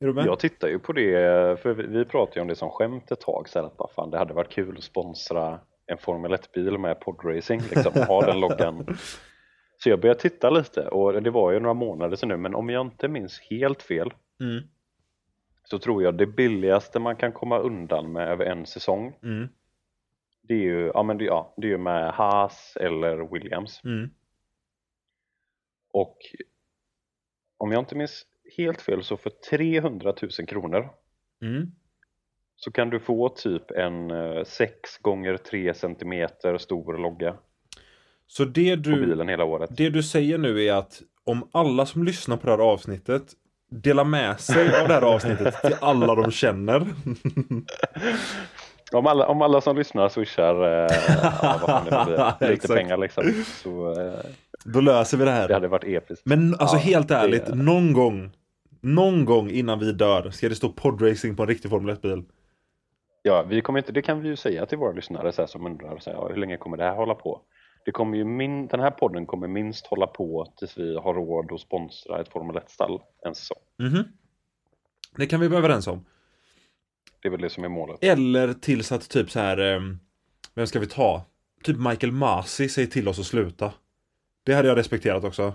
Är du med? Jag tittar ju på det, för vi, vi pratade ju om det som skämt ett tag sedan att bara, fan, det hade varit kul att sponsra en Formel 1-bil med podracing, liksom, ha den loggan. Så jag började titta lite och det var ju några månader sedan nu men om jag inte minns helt fel Mm. så tror jag det billigaste man kan komma undan med över en säsong Mm. det är ju, ja, men det, ja, det är med Haas eller Williams Mm. och om jag inte minns helt fel så för 300 000 kronor Mm. så kan du få typ en eh, 6 gånger 3 centimeter stor logga Så det du, det du säger nu är att om alla som lyssnar på det här avsnittet delar med sig av det här avsnittet till alla de känner. Om alla, om alla som lyssnar swishar eh, ja, det lite pengar liksom så eh, Då löser vi det här. det hade varit episkt. Men alltså Ja, helt det- ärligt, någon gång Någon gång innan vi dör ska det stå podracing på en riktig Formel 1-bil. Ja, vi kommer inte, det kan vi ju säga till våra lyssnare så här, som undrar så här, hur länge kommer det här hålla på? Det kommer ju min, den här podden kommer minst hålla på tills vi har råd att sponsra ett Formel 1-stall en säsong. Mhm. Det kan vi vara överens om. Det är väl det som är målet. Eller tills att typ så här. ehm, Vem ska vi ta? Typ Michael Masi säger till oss att sluta. Det hade jag respekterat också.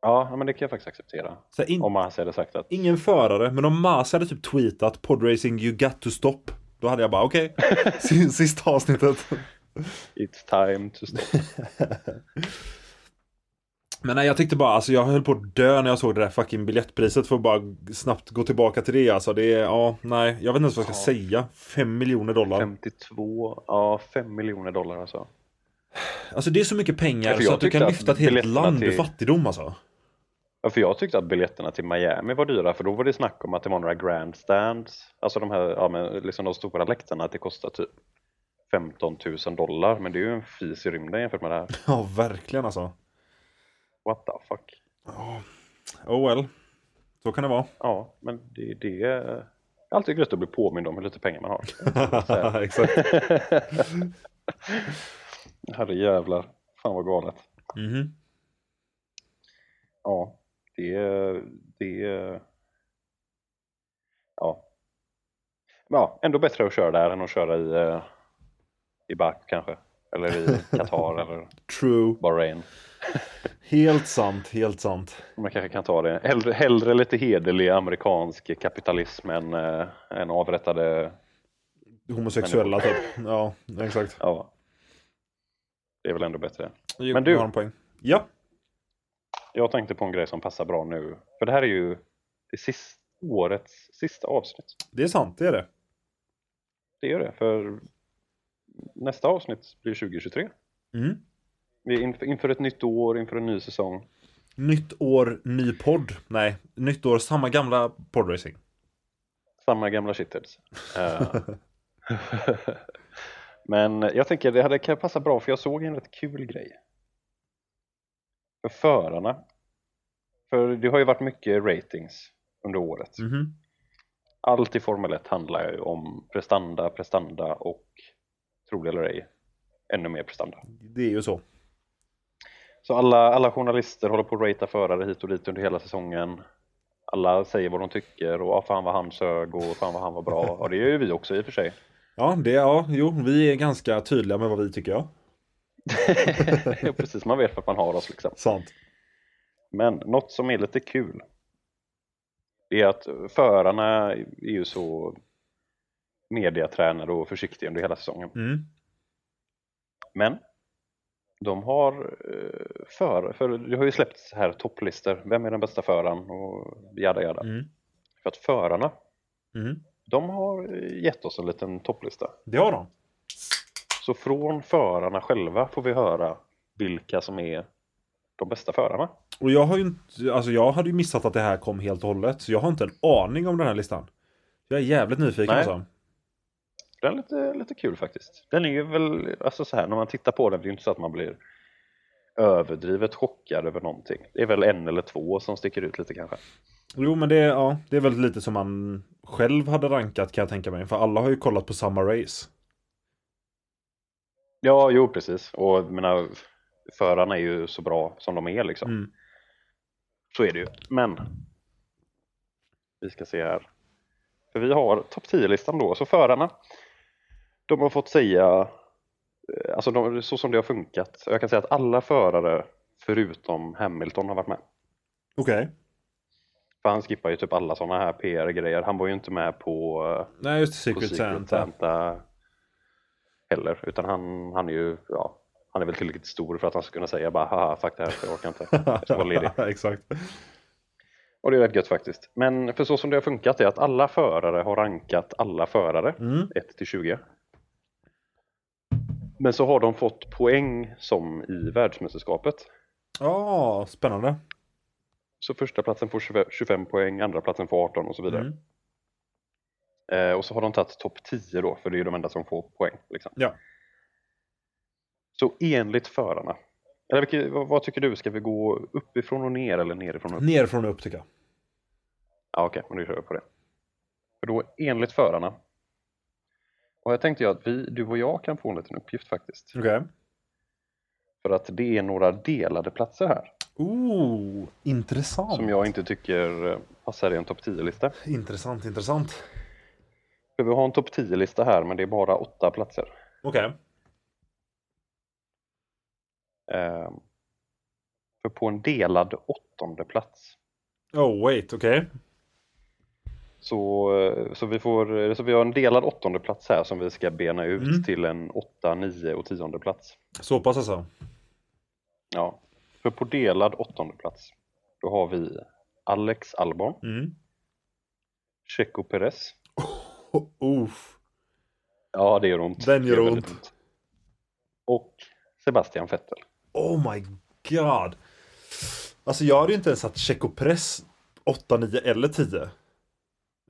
Ja, men det kan jag faktiskt acceptera. In, Om man hade sagt att Ingen förare, men om Masi hade typ tweetat podracing you got to stop. Då hade jag bara okej. Okay. Sista avsnittet. It's time to stop. Men nej, jag tyckte bara, alltså jag höll på att dö när jag såg det där fucking biljettpriset för att bara snabbt gå tillbaka till det. Alltså det är, ja, nej, jag vet inte ens vad jag ska säga. 5 miljoner dollar. 52, ja 5 miljoner dollar alltså. Alltså det är så mycket pengar Ja, så att du kan lyfta ett helt land ur till- fattigdom alltså. Ja, för jag tyckte att biljetterna till Miami var dyra för då var det snack om att det var några grandstands, alltså de här, ja men liksom de stora läktarna, att det kostar typ 15 000 dollar men det är ju en fis i rymden jämfört med det här. Ja, verkligen alltså. What the fuck? Oh well. Så kan det vara. Ja, men det, det är alltid gött att bli påmind om hur lite pengar man har. Exakt. Herre jävlar, fan vad galet. Mhm. Ja, det är, det är, ja. Ja, ändå bättre att köra där än att köra i, eh, i Baku kanske. Eller i Qatar eller True. Bahrain. Helt sant, helt sant. Man kanske kan ta det. Hellre, hellre lite hederlig amerikansk kapitalism än, äh, än avrättade, Homosexuella typ. Ja, exakt. ja. Det är väl ändå bättre. Jo, Men du- har en poäng. Ja. Jag tänkte på en grej som passar bra nu. För det här är ju det sista, årets sista avsnitt. Det är sant, det är det. Det gör det, för nästa avsnitt blir 2023. Mm. Inför, inför ett nytt år, inför en ny säsong. Nytt år, ny podd. Nej, nytt år, samma gamla poddracing. Samma gamla shitheads. Eh, Men jag tänker det hade kan passa bra för jag såg en rätt kul grej. För förarna. För det har ju varit mycket ratings under året. Mhm. Allt i Formel 1 handlar ju om prestanda, prestanda och tro det eller ej, ännu mer prestanda. Det är ju så. Så alla, alla journalister håller på att ratea förare hit och dit under hela säsongen. Alla säger vad de tycker och ah, fan vad han sög och fan vad han var bra. Och det gör ju vi också i och för sig. Ja, det, ja, jo, vi är ganska tydliga med vad vi tycker, ja. Precis, man vet att man har oss liksom. Sant. Men något som är lite kul det är att förarna är ju så mediatränade och försiktiga under hela säsongen. Mm. Men de har eh, för, för det har ju släppts här topplistor. Vem är den bästa föraren och jada jada. Mm. För att förarna, Mm. de har gett oss en liten topplista. Det har de. Så från förarna själva får vi höra vilka som är de bästa förarna. Och jag har ju inte, alltså jag hade ju missat att det här kom helt och hållet. Så jag har inte en aning om den här listan. Jag är jävligt nyfiken Nej. alltså. Den är lite, lite kul faktiskt. Den är ju väl, alltså så här, när man tittar på den, det är ju inte så att man blir överdrivet chockad över någonting. Det är väl en eller två som sticker ut lite kanske. Jo men det, är- ja, det är väl lite som man själv hade rankat kan jag tänka mig. För alla har ju kollat på samma race. Ja, jo precis. Och menar, förarna är ju så bra som de är liksom. Mm. Så är det ju. Men vi ska se här. För vi har topp 10-listan då. Så förarna, de har fått säga, eh, alltså de, så som det har funkat. Jag kan säga att alla förare förutom Hamilton har varit med. Okej. För han skippar ju typ alla sådana här PR-grejer. Han var ju inte med på, eh, Nej just det, på Secret, Secret Santa. Santa heller. Utan han, han är ju, ja, han är väl tillräckligt stor för att han ska kunna säga bara haha fuck det här, jag orkar inte. Jag ska vara ledig. Exakt. Och det är rätt gött faktiskt. Men för så som det har funkat är att alla förare har rankat alla förare Mm. 1 till 20. Men så har de fått poäng som i världsmästerskapet. Ja, spännande. Så första platsen får 25 25 poäng, andra platsen får 18 och så vidare. Mm. Eh, och så har de tagit topp 10 då, för det är de enda som får poäng. Liksom. Ja. Så enligt förarna, eller vilket, vad, vad tycker du, ska vi gå uppifrån och ner eller nerifrån och upp? Nerifrån och upp tycker jag. Ja, Okej, men då kör vi på det. För då enligt förarna, och jag tänkte jag att vi, du och jag kan få en liten uppgift faktiskt. Okej. För att det är några delade platser här Ooh, intressant. som jag inte tycker eh, passar i en topp 10-lista. Intressant, intressant. För vi har en topp 10-lista här men det är bara åtta platser. Okej. Ehm, för på en delad åttonde plats Oh wait, okej. Så, eh, så, vi får, så vi har en delad åttonde plats här som vi ska bena ut Mm. till en åtta, nio och tionde plats. Så pass alltså. Ja, för på delad åttonde plats då har vi Alex Albon, Mm. Checo Perez. Oh. Ja, det gör ont. Den gör väldigt ont. Och Sebastian Vettel. Oh my god. Alltså jag hade ju inte ens satt Checo Press 8, 9 eller 10.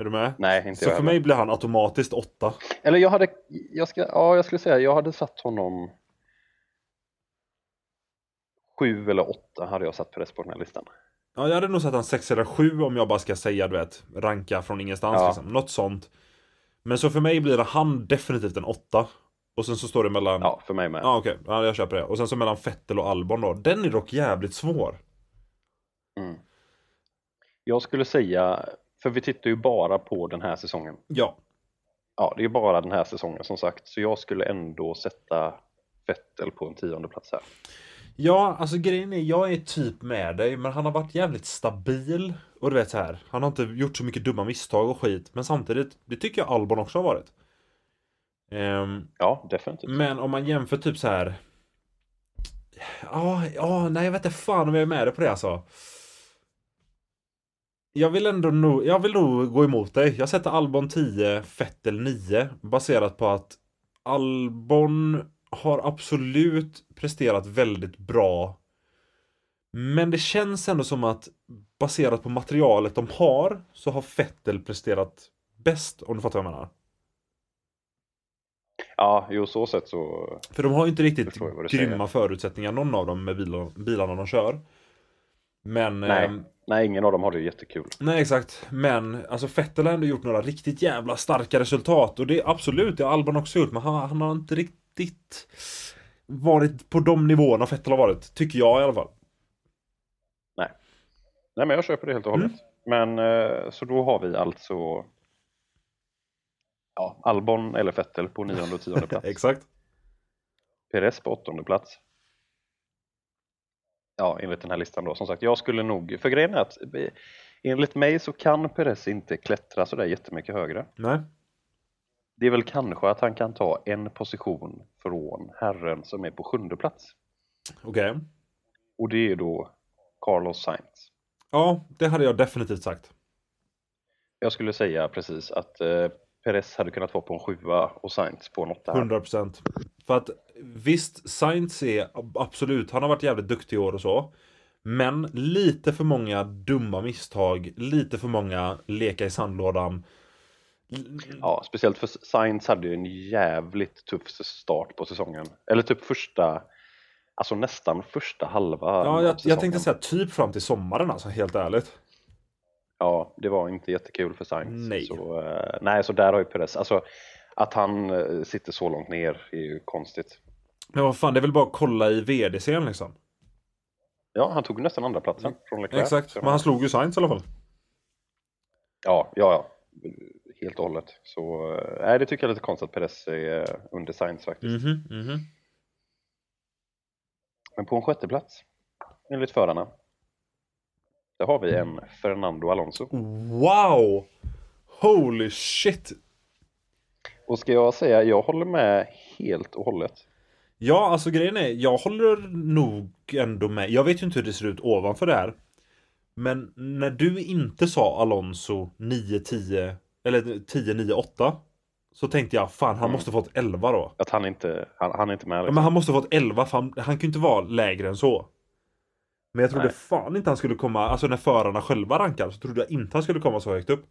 Är du med? Nej, inte Så jag för mig blir han automatiskt 8. Eller jag hade, jag ska, ja jag skulle säga, jag hade satt honom sju eller åtta hade jag satt Perez på den här listan. Ja, jag hade nog satt han 6 eller 7 om jag bara ska säga, du vet, ranka från ingenstans Ja. liksom. Något sånt. Men så för mig blir han definitivt en 8. Och sen så står det mellan... Ja, för mig med. Ja okej, ja, jag köper det. Och sen så mellan Fettel och Albon då. Den är dock jävligt svår. Mm. Jag skulle säga, för vi tittar ju bara på den här säsongen. Ja. Ja, det är bara den här säsongen som sagt, så jag skulle ändå sätta Vettel på en tionde plats här. Ja, alltså grejen är, jag är typ med dig, men han har varit jävligt stabil. Och du vet så här, han har inte gjort så mycket dumma misstag och skit. Men samtidigt, det tycker jag Albon också har varit. Ehm, Ja, definitivt. men om man jämför typ så här. Ja, ja, nej jag vet inte fan om jag är med dig på det alltså. Jag vill ändå nog, jag vill nog gå emot dig. Jag sätter Albon 10, Fettel 9. Baserat på att Albon har absolut presterat väldigt bra. Men det känns ändå som att baserat på materialet de har så har Fettel presterat bäst om du fattar vad jag menar. Ja, jo så sett så, För de har ju inte riktigt grymma säger. förutsättningar någon av dem med bilarna, de kör. Men nej, ehm, nej ingen av dem har det jättekul. Nej exakt, men alltså Vettel har ändå gjort några riktigt jävla starka resultat och det är absolut, det har Albon också gjort, men han, han har inte riktigt varit på de nivåerna Vettel har varit, tycker jag i alla fall. Nej men jag köper det helt och Mm. hållet. Men eh, så då har vi alltså ja, Albon eller Vettel på nionde och tionde plats. Exakt. Perez på åttonde plats. Ja, enligt den här listan då. Som sagt, jag skulle nog, för grejen är att enligt mig så kan Perez inte klättra sådär jättemycket högre. Nej. Det är väl kanske att han kan ta en position från herren som är på sjunde plats. Okej. Och det är då Carlos Sainz. Ja, det hade jag definitivt sagt. Jag skulle säga precis att eh, Perez hade kunnat vara på en sjua och Sainz på en åtta. här. 100%. För att visst, Sainz är absolut, han har varit jävligt duktig i år och så. Men lite för många dumma misstag, lite för många leka i sandlådan. Ja, speciellt för Sainz hade ju en jävligt tuff start på säsongen. Eller typ första, alltså nästan första halva Ja, jag, jag tänkte säga typ fram till sommaren alltså, helt ärligt. Ja, det var inte jättekul för Sainz. Nej. Så, eh, nej, så där har ju Perez, alltså att han eh, sitter så långt ner är ju konstigt. Men vad fan, det är väl bara att kolla i VDCn liksom. Ja, han tog nästan andra platsen från Leclerc. Exakt, men han slog ju Sainz i alla fall. Ja, ja, ja. Helt och hållet. Så eh, nej, det tycker jag är lite konstigt att Perez är eh, under Sainz faktiskt. Mhm, mhm. Men på en sjätte plats enligt förarna. Där har vi en Fernando Alonso. Wow! Holy shit! Och ska jag säga, jag håller med helt och hållet. Ja, alltså grejen är, jag håller nog ändå med. Jag vet ju inte hur det ser ut ovanför det här. Men när du inte sa Alonso 9-10 eller 10-9-8 Så tänkte jag, fan han måste fått 11 då. Att han inte, han, han är inte med Ja, liksom. men han måste fått 11 för han, han kan ju inte vara lägre än så. Men jag trodde Nej. fan inte han skulle komma, alltså när förarna själva rankar så trodde jag inte han skulle komma så högt upp.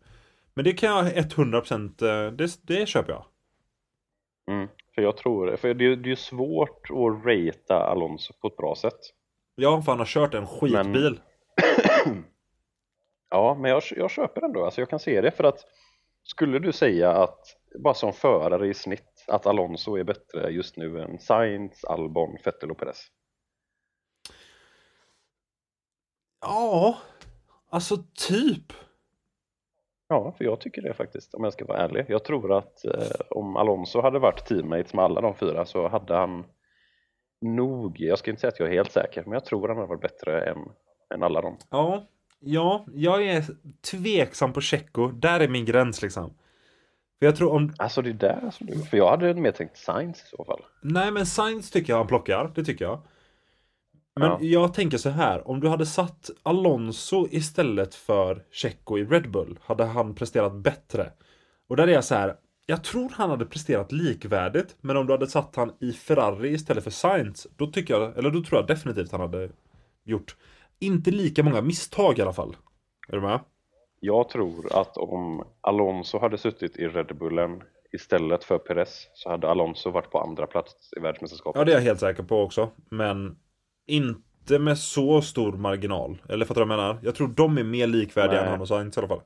Men det kan jag 100% eh, det, det köper jag. Mm. För jag tror, för det, är- det är ju svårt att ratea Alonso på ett bra sätt. Ja, för han har kört en skitbil. Ja, men jag, jag köper ändå, alltså jag kan se det för att skulle du säga att, bara som förare i snitt, att Alonso är bättre just nu än Sainz, Albon, Vettel och Perez? Ja, alltså typ. Ja, för jag tycker det faktiskt, om jag ska vara ärlig. Jag tror att eh, om Alonso hade varit teammates med alla de fyra så hade han nog, jag ska inte säga att jag är helt säker, men jag tror han hade varit bättre än, än alla dem. Ja, ja, jag är tveksam på Checo. Där är min gräns liksom. För jag tror om... Alltså det är där som du, för jag hade mer tänkt Sainz i så fall. Nej men Sainz tycker jag han plockar, det tycker jag. Men Ja. jag tänker så här, om du hade satt Alonso istället för Checo i Red Bull, hade han presterat bättre? Och där är jag så här, jag tror han hade presterat likvärdigt, men om du hade satt han i Ferrari istället för Sainz, då tycker jag, eller då tror jag definitivt han hade gjort inte lika många misstag i alla fall. Är du med? Jag tror att om Alonso hade suttit i Red Bullen istället för Perez så hade Alonso varit på andra plats i världsmästerskapet. Ja, det är jag helt säker på också. Men inte med så stor marginal. Eller fattar du vad jag menar? Jag tror de är mer likvärdiga Nej. än han och Sainz i alla fall.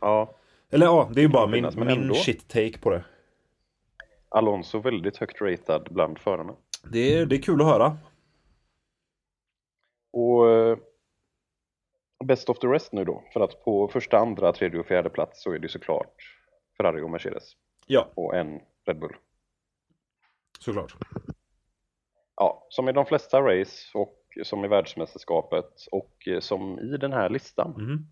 Ja, Eller ja, det är ju bara min, min ändå. shit take på det. Alonso väldigt högt ratad bland förarna. Det är, det är kul att höra. Och eh, Best of the rest nu då, för att på första, andra, tredje och fjärde plats så är det såklart Ferrari och Mercedes Ja, och en Red Bull. såklart. Ja, som i de flesta race och som i världsmästerskapet och eh, som i den här listan Mhm.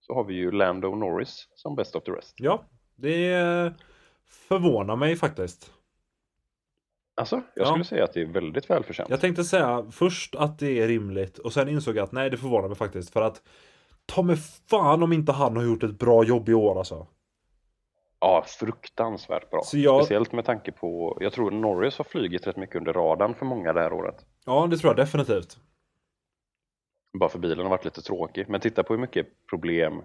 så har vi ju Lando Norris som Best of the rest. Ja, det förvånar mig faktiskt. Alltså, jag Ja. skulle säga att det är väldigt välförtjänt. Jag tänkte säga först att det är rimligt och sen insåg jag att nej, det förvånar mig faktiskt. För att ta mig fan om inte han har gjort ett bra jobb i år alltså. Ja, fruktansvärt bra. Jag- Speciellt med tanke på, jag tror Norris har flugit rätt mycket under radarn för många det här året. Ja, det tror jag definitivt. Bara för bilen har varit lite tråkig. Men titta på hur mycket problem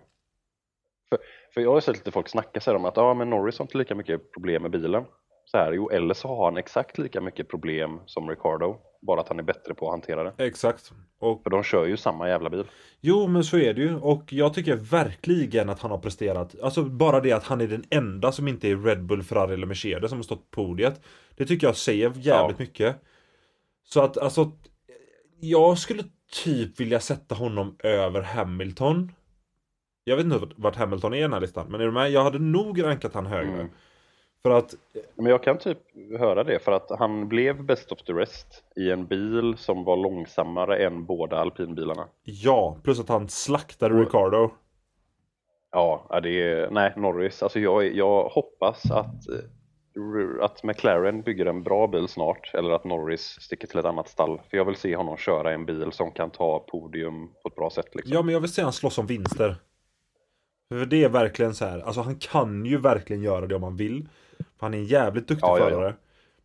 för, för jag har sett lite folk snacka så här om att ja, men Norris har inte lika mycket problem med bilen. Så här, jo, eller så har han exakt lika mycket problem som Ricardo. Bara att han är bättre på att hantera det. Exakt. Och För de kör ju samma jävla bil. Jo men så är det ju och jag tycker verkligen att han har presterat Alltså bara det att han är den enda som inte är Red Bull, Ferrari eller Mercedes som har stått på podiet Det tycker jag säger jävligt Ja. mycket Så att alltså Jag skulle typ vilja sätta honom över Hamilton Jag vet inte vart Hamilton är i den här listan Men är du med? Jag hade nog rankat han högre Mm. För att Men jag kan typ höra det för att han blev best of the rest i en bil som var långsammare än båda alpinbilarna. Ja, plus att han slaktade Och- Ricardo Ja, det är, nej Norris, alltså jag, jag hoppas att, eh, att McLaren bygger en bra bil snart eller att Norris sticker till ett annat stall. För jag vill se honom köra en bil som kan ta podium på ett bra sätt. Liksom. Ja men jag vill se han slåss om vinster För det är verkligen så här, alltså han kan ju verkligen göra det om han vill För Han är en jävligt duktig Ja, ja, ja. förare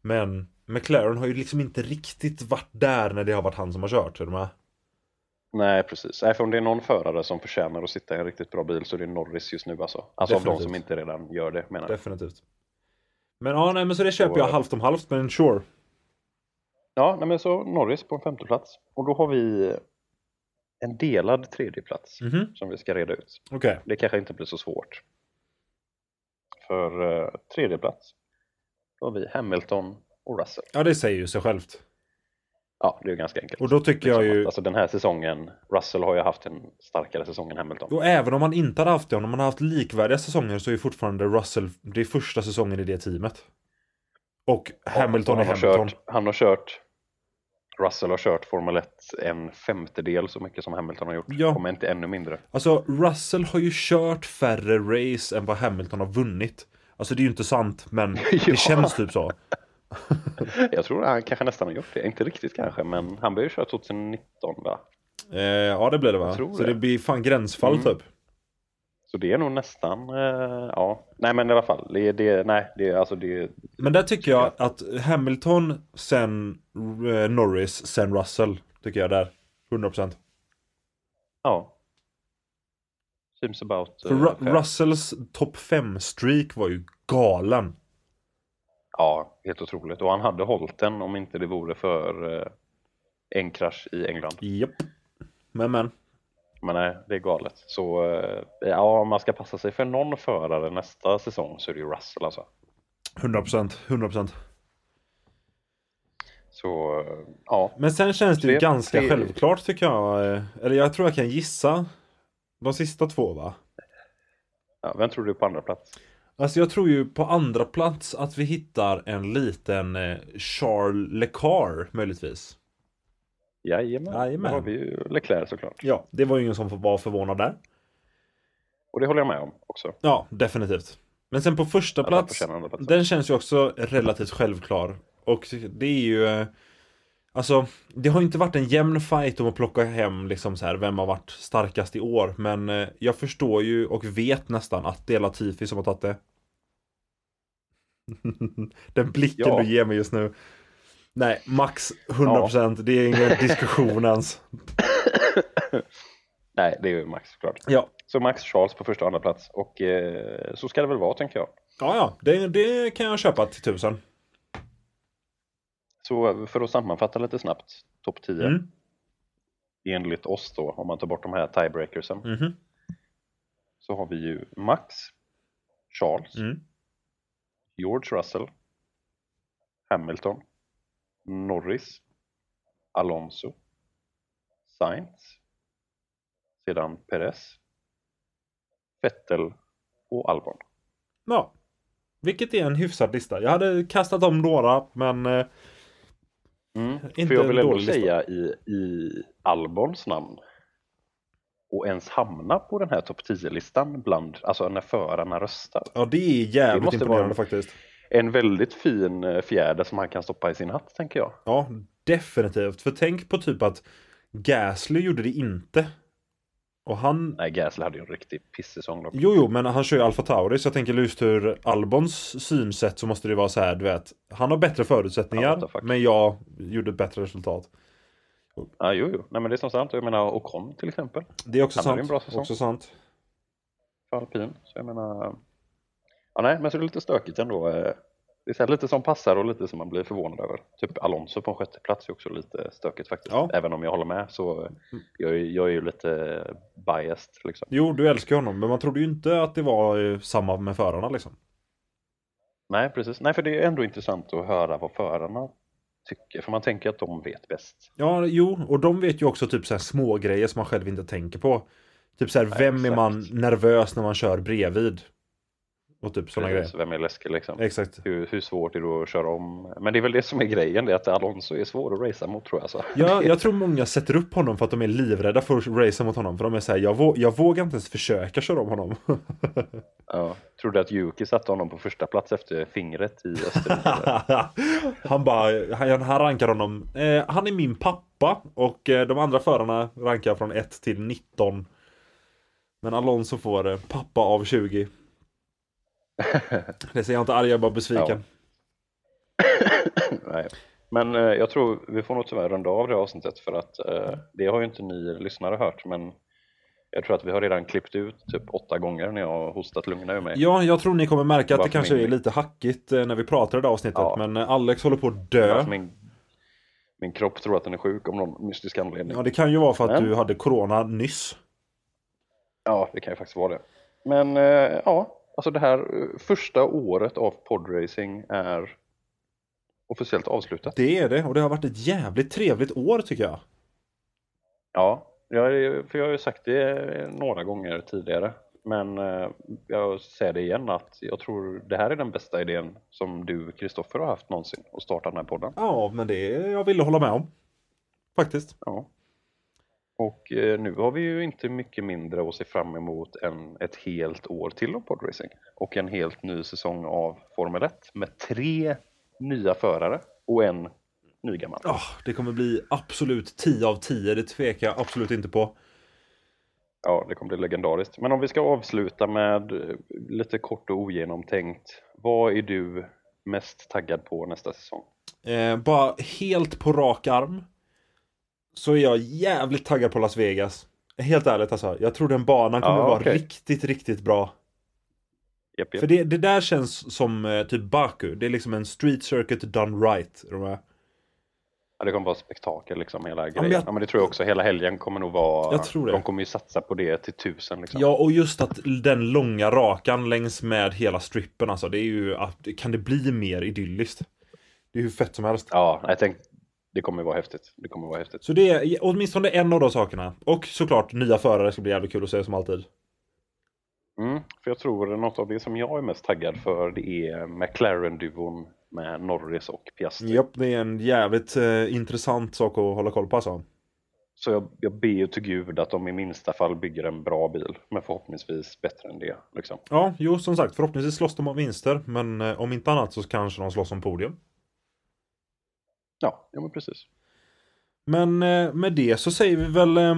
Men McLaren har ju liksom inte riktigt varit där när det har varit han som har kört, är du med? Nej precis, nej, för om det är någon förare som förtjänar att sitta i en riktigt bra bil så är det Norris just nu alltså. Alltså av de som inte redan gör det menar jag. Definitivt. Men ja, nej men så det köper Så, jag halvt om halvt, men sure. Ja, nej, men så Norris på en femte plats och då har vi en delad tredjeplats Mhm. som vi ska reda ut. Okej. Det kanske inte blir så svårt. För uh, tredje plats då har vi Hamilton och Russell. Ja, det säger ju sig självt. Ja, det är ju ganska enkelt. Och då tycker jag Liksom ju... att, Alltså den här säsongen, Russell har ju haft en starkare säsong än Hamilton. Och även om man inte hade haft det, om man hade haft likvärdiga säsonger så är ju fortfarande Russell, det är första säsongen i det teamet. Och Hamilton är han har Hamilton. Kört, han har kört Russell har kört Formel 1 en femtedel så mycket som Hamilton har gjort. Ja. Om inte ännu mindre. Alltså, Russell har ju kört färre race än vad Hamilton har vunnit. Alltså det är ju inte sant, men Ja. det känns typ så. Jag tror han kanske nästan har gjort det. Inte riktigt kanske, men han började köra 2019 va? Eh, ja, det blir det va? Så det. det blir fan gränsfall Mm. typ. Så det är nog nästan, eh, ja. Nej men i alla fall, det, det, nej, det, alltså det, Men där tycker jag att Hamilton, sen eh, Norris, sen Russell. Tycker jag där. 100%. ja. Seems about. För eh, Ru- fair. Russells topp 5-streak var ju galen. Ja, helt otroligt. Och han hade hållit den om inte det vore för en krasch i England. Japp. Men men. Men nej, det är galet. Så eh, ja, om man ska passa sig för någon förare nästa säsong så är det ju Russell alltså. 100%. 100%. Så eh, ja, Men sen känns det ju ganska tre- självklart tycker jag. eh, Eller jag tror jag kan gissa. De sista två va? ja vem tror du på andra plats? Alltså jag tror ju på andra plats att vi hittar en liten Charles Leclerc möjligtvis. Jajamän, Jajamän. då har vi ju Leclerc såklart. Ja, det var ju ingen som var förvånad där. Och det håller jag med om också. Ja, definitivt. Men sen på första plats, den känns ju också relativt självklar. Och det är ju... eh, Alltså, det har inte varit en jämn fight om att plocka hem liksom så här, vem har varit starkast i år. Men eh, jag förstår ju och vet nästan att det är Latifi som har tagit det. Den blicken Ja. du ger mig just nu. Nej, max 100%. Det är ingen diskussion ens. Nej, det är ju Max såklart. Ja, Så Max Charles på första och andra plats och eh, så ska det väl vara tänker jag. ja, ja det, det kan jag köpa till tusen. Så för att sammanfatta lite snabbt, topp 10 Mm. enligt oss då, om man tar bort de här tiebreakersen, Mhm. så har vi ju Max, Charles, Mm. George Russell, Hamilton, Norris, Alonso, Sainz, sedan Perez, Vettel och Albon. Ja. Vilket är en hyfsad lista. Jag hade kastat om några, men... eh, Mm. Inte För jag vill ändå lista. säga i, i Albons namn och ens hamna på den här topp 10-listan bland, alltså när förarna röstar. Ja, det är jävligt måste vara imponerande en- faktiskt. En väldigt fin eh, fjäder som han kan stoppa i sin hatt tänker jag. Ja, definitivt. För tänk på typ att Gasly gjorde det inte. Och han... Nej, Gasly hade ju en riktig pissäsong. Jo, jo, men han kör ju Alfa Tauri, så jag tänker just ur Albons synsätt så måste det vara så här, du vet. Han har bättre Ja, förutsättningar, fuck. men jag gjorde ett bättre resultat. Ja, jo, jo. Nej, men det är som sant. Jag menar Ocon till exempel, Det är också Han sant. en bra säsong. Också sant. för alpin. Så jag menar, ja nej, men så är det lite stökigt ändå. eh. Det är lite som passar och lite som man blir förvånad över. Typ Alonso på en sjätte plats är också lite stökigt faktiskt. Ja. Även om jag håller med så eh, jag, är- jag är ju lite biased liksom. Jo, du älskar honom, men man trodde ju inte att det var eh, samma med förarna liksom. Nej, precis. Nej, för det är ändå intressant att höra vad förarna tycker. För man tänker att de vet bäst. Ja, jo, och de vet ju också typ så här små grejer som man själv inte tänker på. Typ så här, Nej, vem är exakt. man nervös när man kör bredvid? Och typ sådana grejer. Vem är läskig liksom? Exakt. Hur, hur svårt är det att köra om? Men det är väl det som är grejen, det är att Alonso är svår att racea mot tror jag. Så. Ja, jag tror många sätter upp honom för att de är livrädda för att racea mot honom. För de är såhär, jag, vå- jag vågar inte ens försöka köra om honom. Ja. Tror du att Yuki satte honom på första plats efter fingret i Österrike? han bara, han, han rankar honom. Eh, han är min pappa och eh, de andra förarna rankar från 1 till 19. Men Alonso får eh, pappa av 20. Det säger jag inte arg, jag är bara besviken. Nej. Men eh, jag tror vi får nog tyvärr runda av det avsnittet för att eh, det har ju inte ni lyssnare hört men jag tror att vi har redan klippt ut typ åtta gånger när jag har hostat lungorna ur mig. Ja, jag tror ni kommer märka att det kanske min- är lite hackigt eh, när vi pratar i det här avsnittet. Ja. Men eh, Alex håller på att dö. Min, min kropp tror att den är sjuk om någon mystisk anledning. Ja, det kan ju vara för att Men- du hade corona nyss. Ja, det kan ju faktiskt vara det. Men eh, ja, alltså det här eh, första året av podracing är officiellt avslutat. Det är det och det har varit ett jävligt trevligt år tycker jag. Ja, jag, är- för jag har ju sagt det några gånger tidigare. Men eh, jag säger det igen att jag tror det här är den bästa idén som du, Kristoffer, har haft någonsin att starta den här podden. Ja, men det jag ville hålla med om. Faktiskt. Ja. Och eh, nu har vi ju inte mycket mindre att se fram emot än ett helt år till av podracing. Och en helt ny säsong av Formel 1 med tre nya förare och en nygammal. Ja, det kommer bli absolut 10 av 10. Det tvekar jag absolut inte på. Ja, det kommer bli legendariskt. Men om vi ska avsluta med eh, lite kort och ogenomtänkt. Vad är du mest taggad på nästa säsong? Eh, bara helt på rak arm. Så är jag jävligt taggad på Las Vegas. Helt ärligt alltså. Jag tror den banan kommer Ja, vara okej. riktigt, riktigt bra. Japp, japp. För det, det där känns som eh, typ Baku. Det är liksom en street circuit done right. Ja, det kommer vara spektakel liksom hela grejen. men Ja, jag- men det tror jag också. Hela helgen kommer nog vara... Jag tror det. De kommer ju satsa på det till tusen liksom. Ja, och just att den långa rakan längs med hela strippen alltså. Det är ju att, kan det bli mer idylliskt? Det är hur fett som helst. Ja, jag tänkte det kommer vara häftigt. Det kommer vara häftigt. Så det är åtminstone en av de sakerna. Och såklart nya förare ska bli jävligt kul att se som alltid. Mm, för jag tror något av det som jag är mest taggad för det är McLaren-duon med Norris och Piastri. Japp, det är en jävligt eh, intressant sak att hålla koll på alltså. Så jag, jag ber ju till gud att de i minsta fall bygger en bra bil, men förhoppningsvis bättre än det. Liksom. Ja, jo som sagt, förhoppningsvis slåss de om vinster. Men eh, om inte annat så kanske de slåss om podium. Ja, ja men precis. Men eh, med det så säger vi väl eh,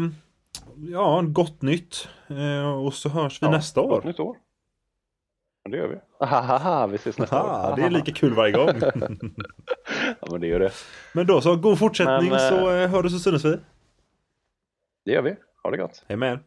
ja, gott nytt. Eh, och så hörs vi Ja, nästa år. Gott nytt år. Ja, det gör vi. Ahaha, vi ses nästa Ah, år. det är lika kul varje gång. Ja, men det gör det. Men då så, god fortsättning Men, så hörs och syns vi. Det gör vi. Ha det gott. Hej med er.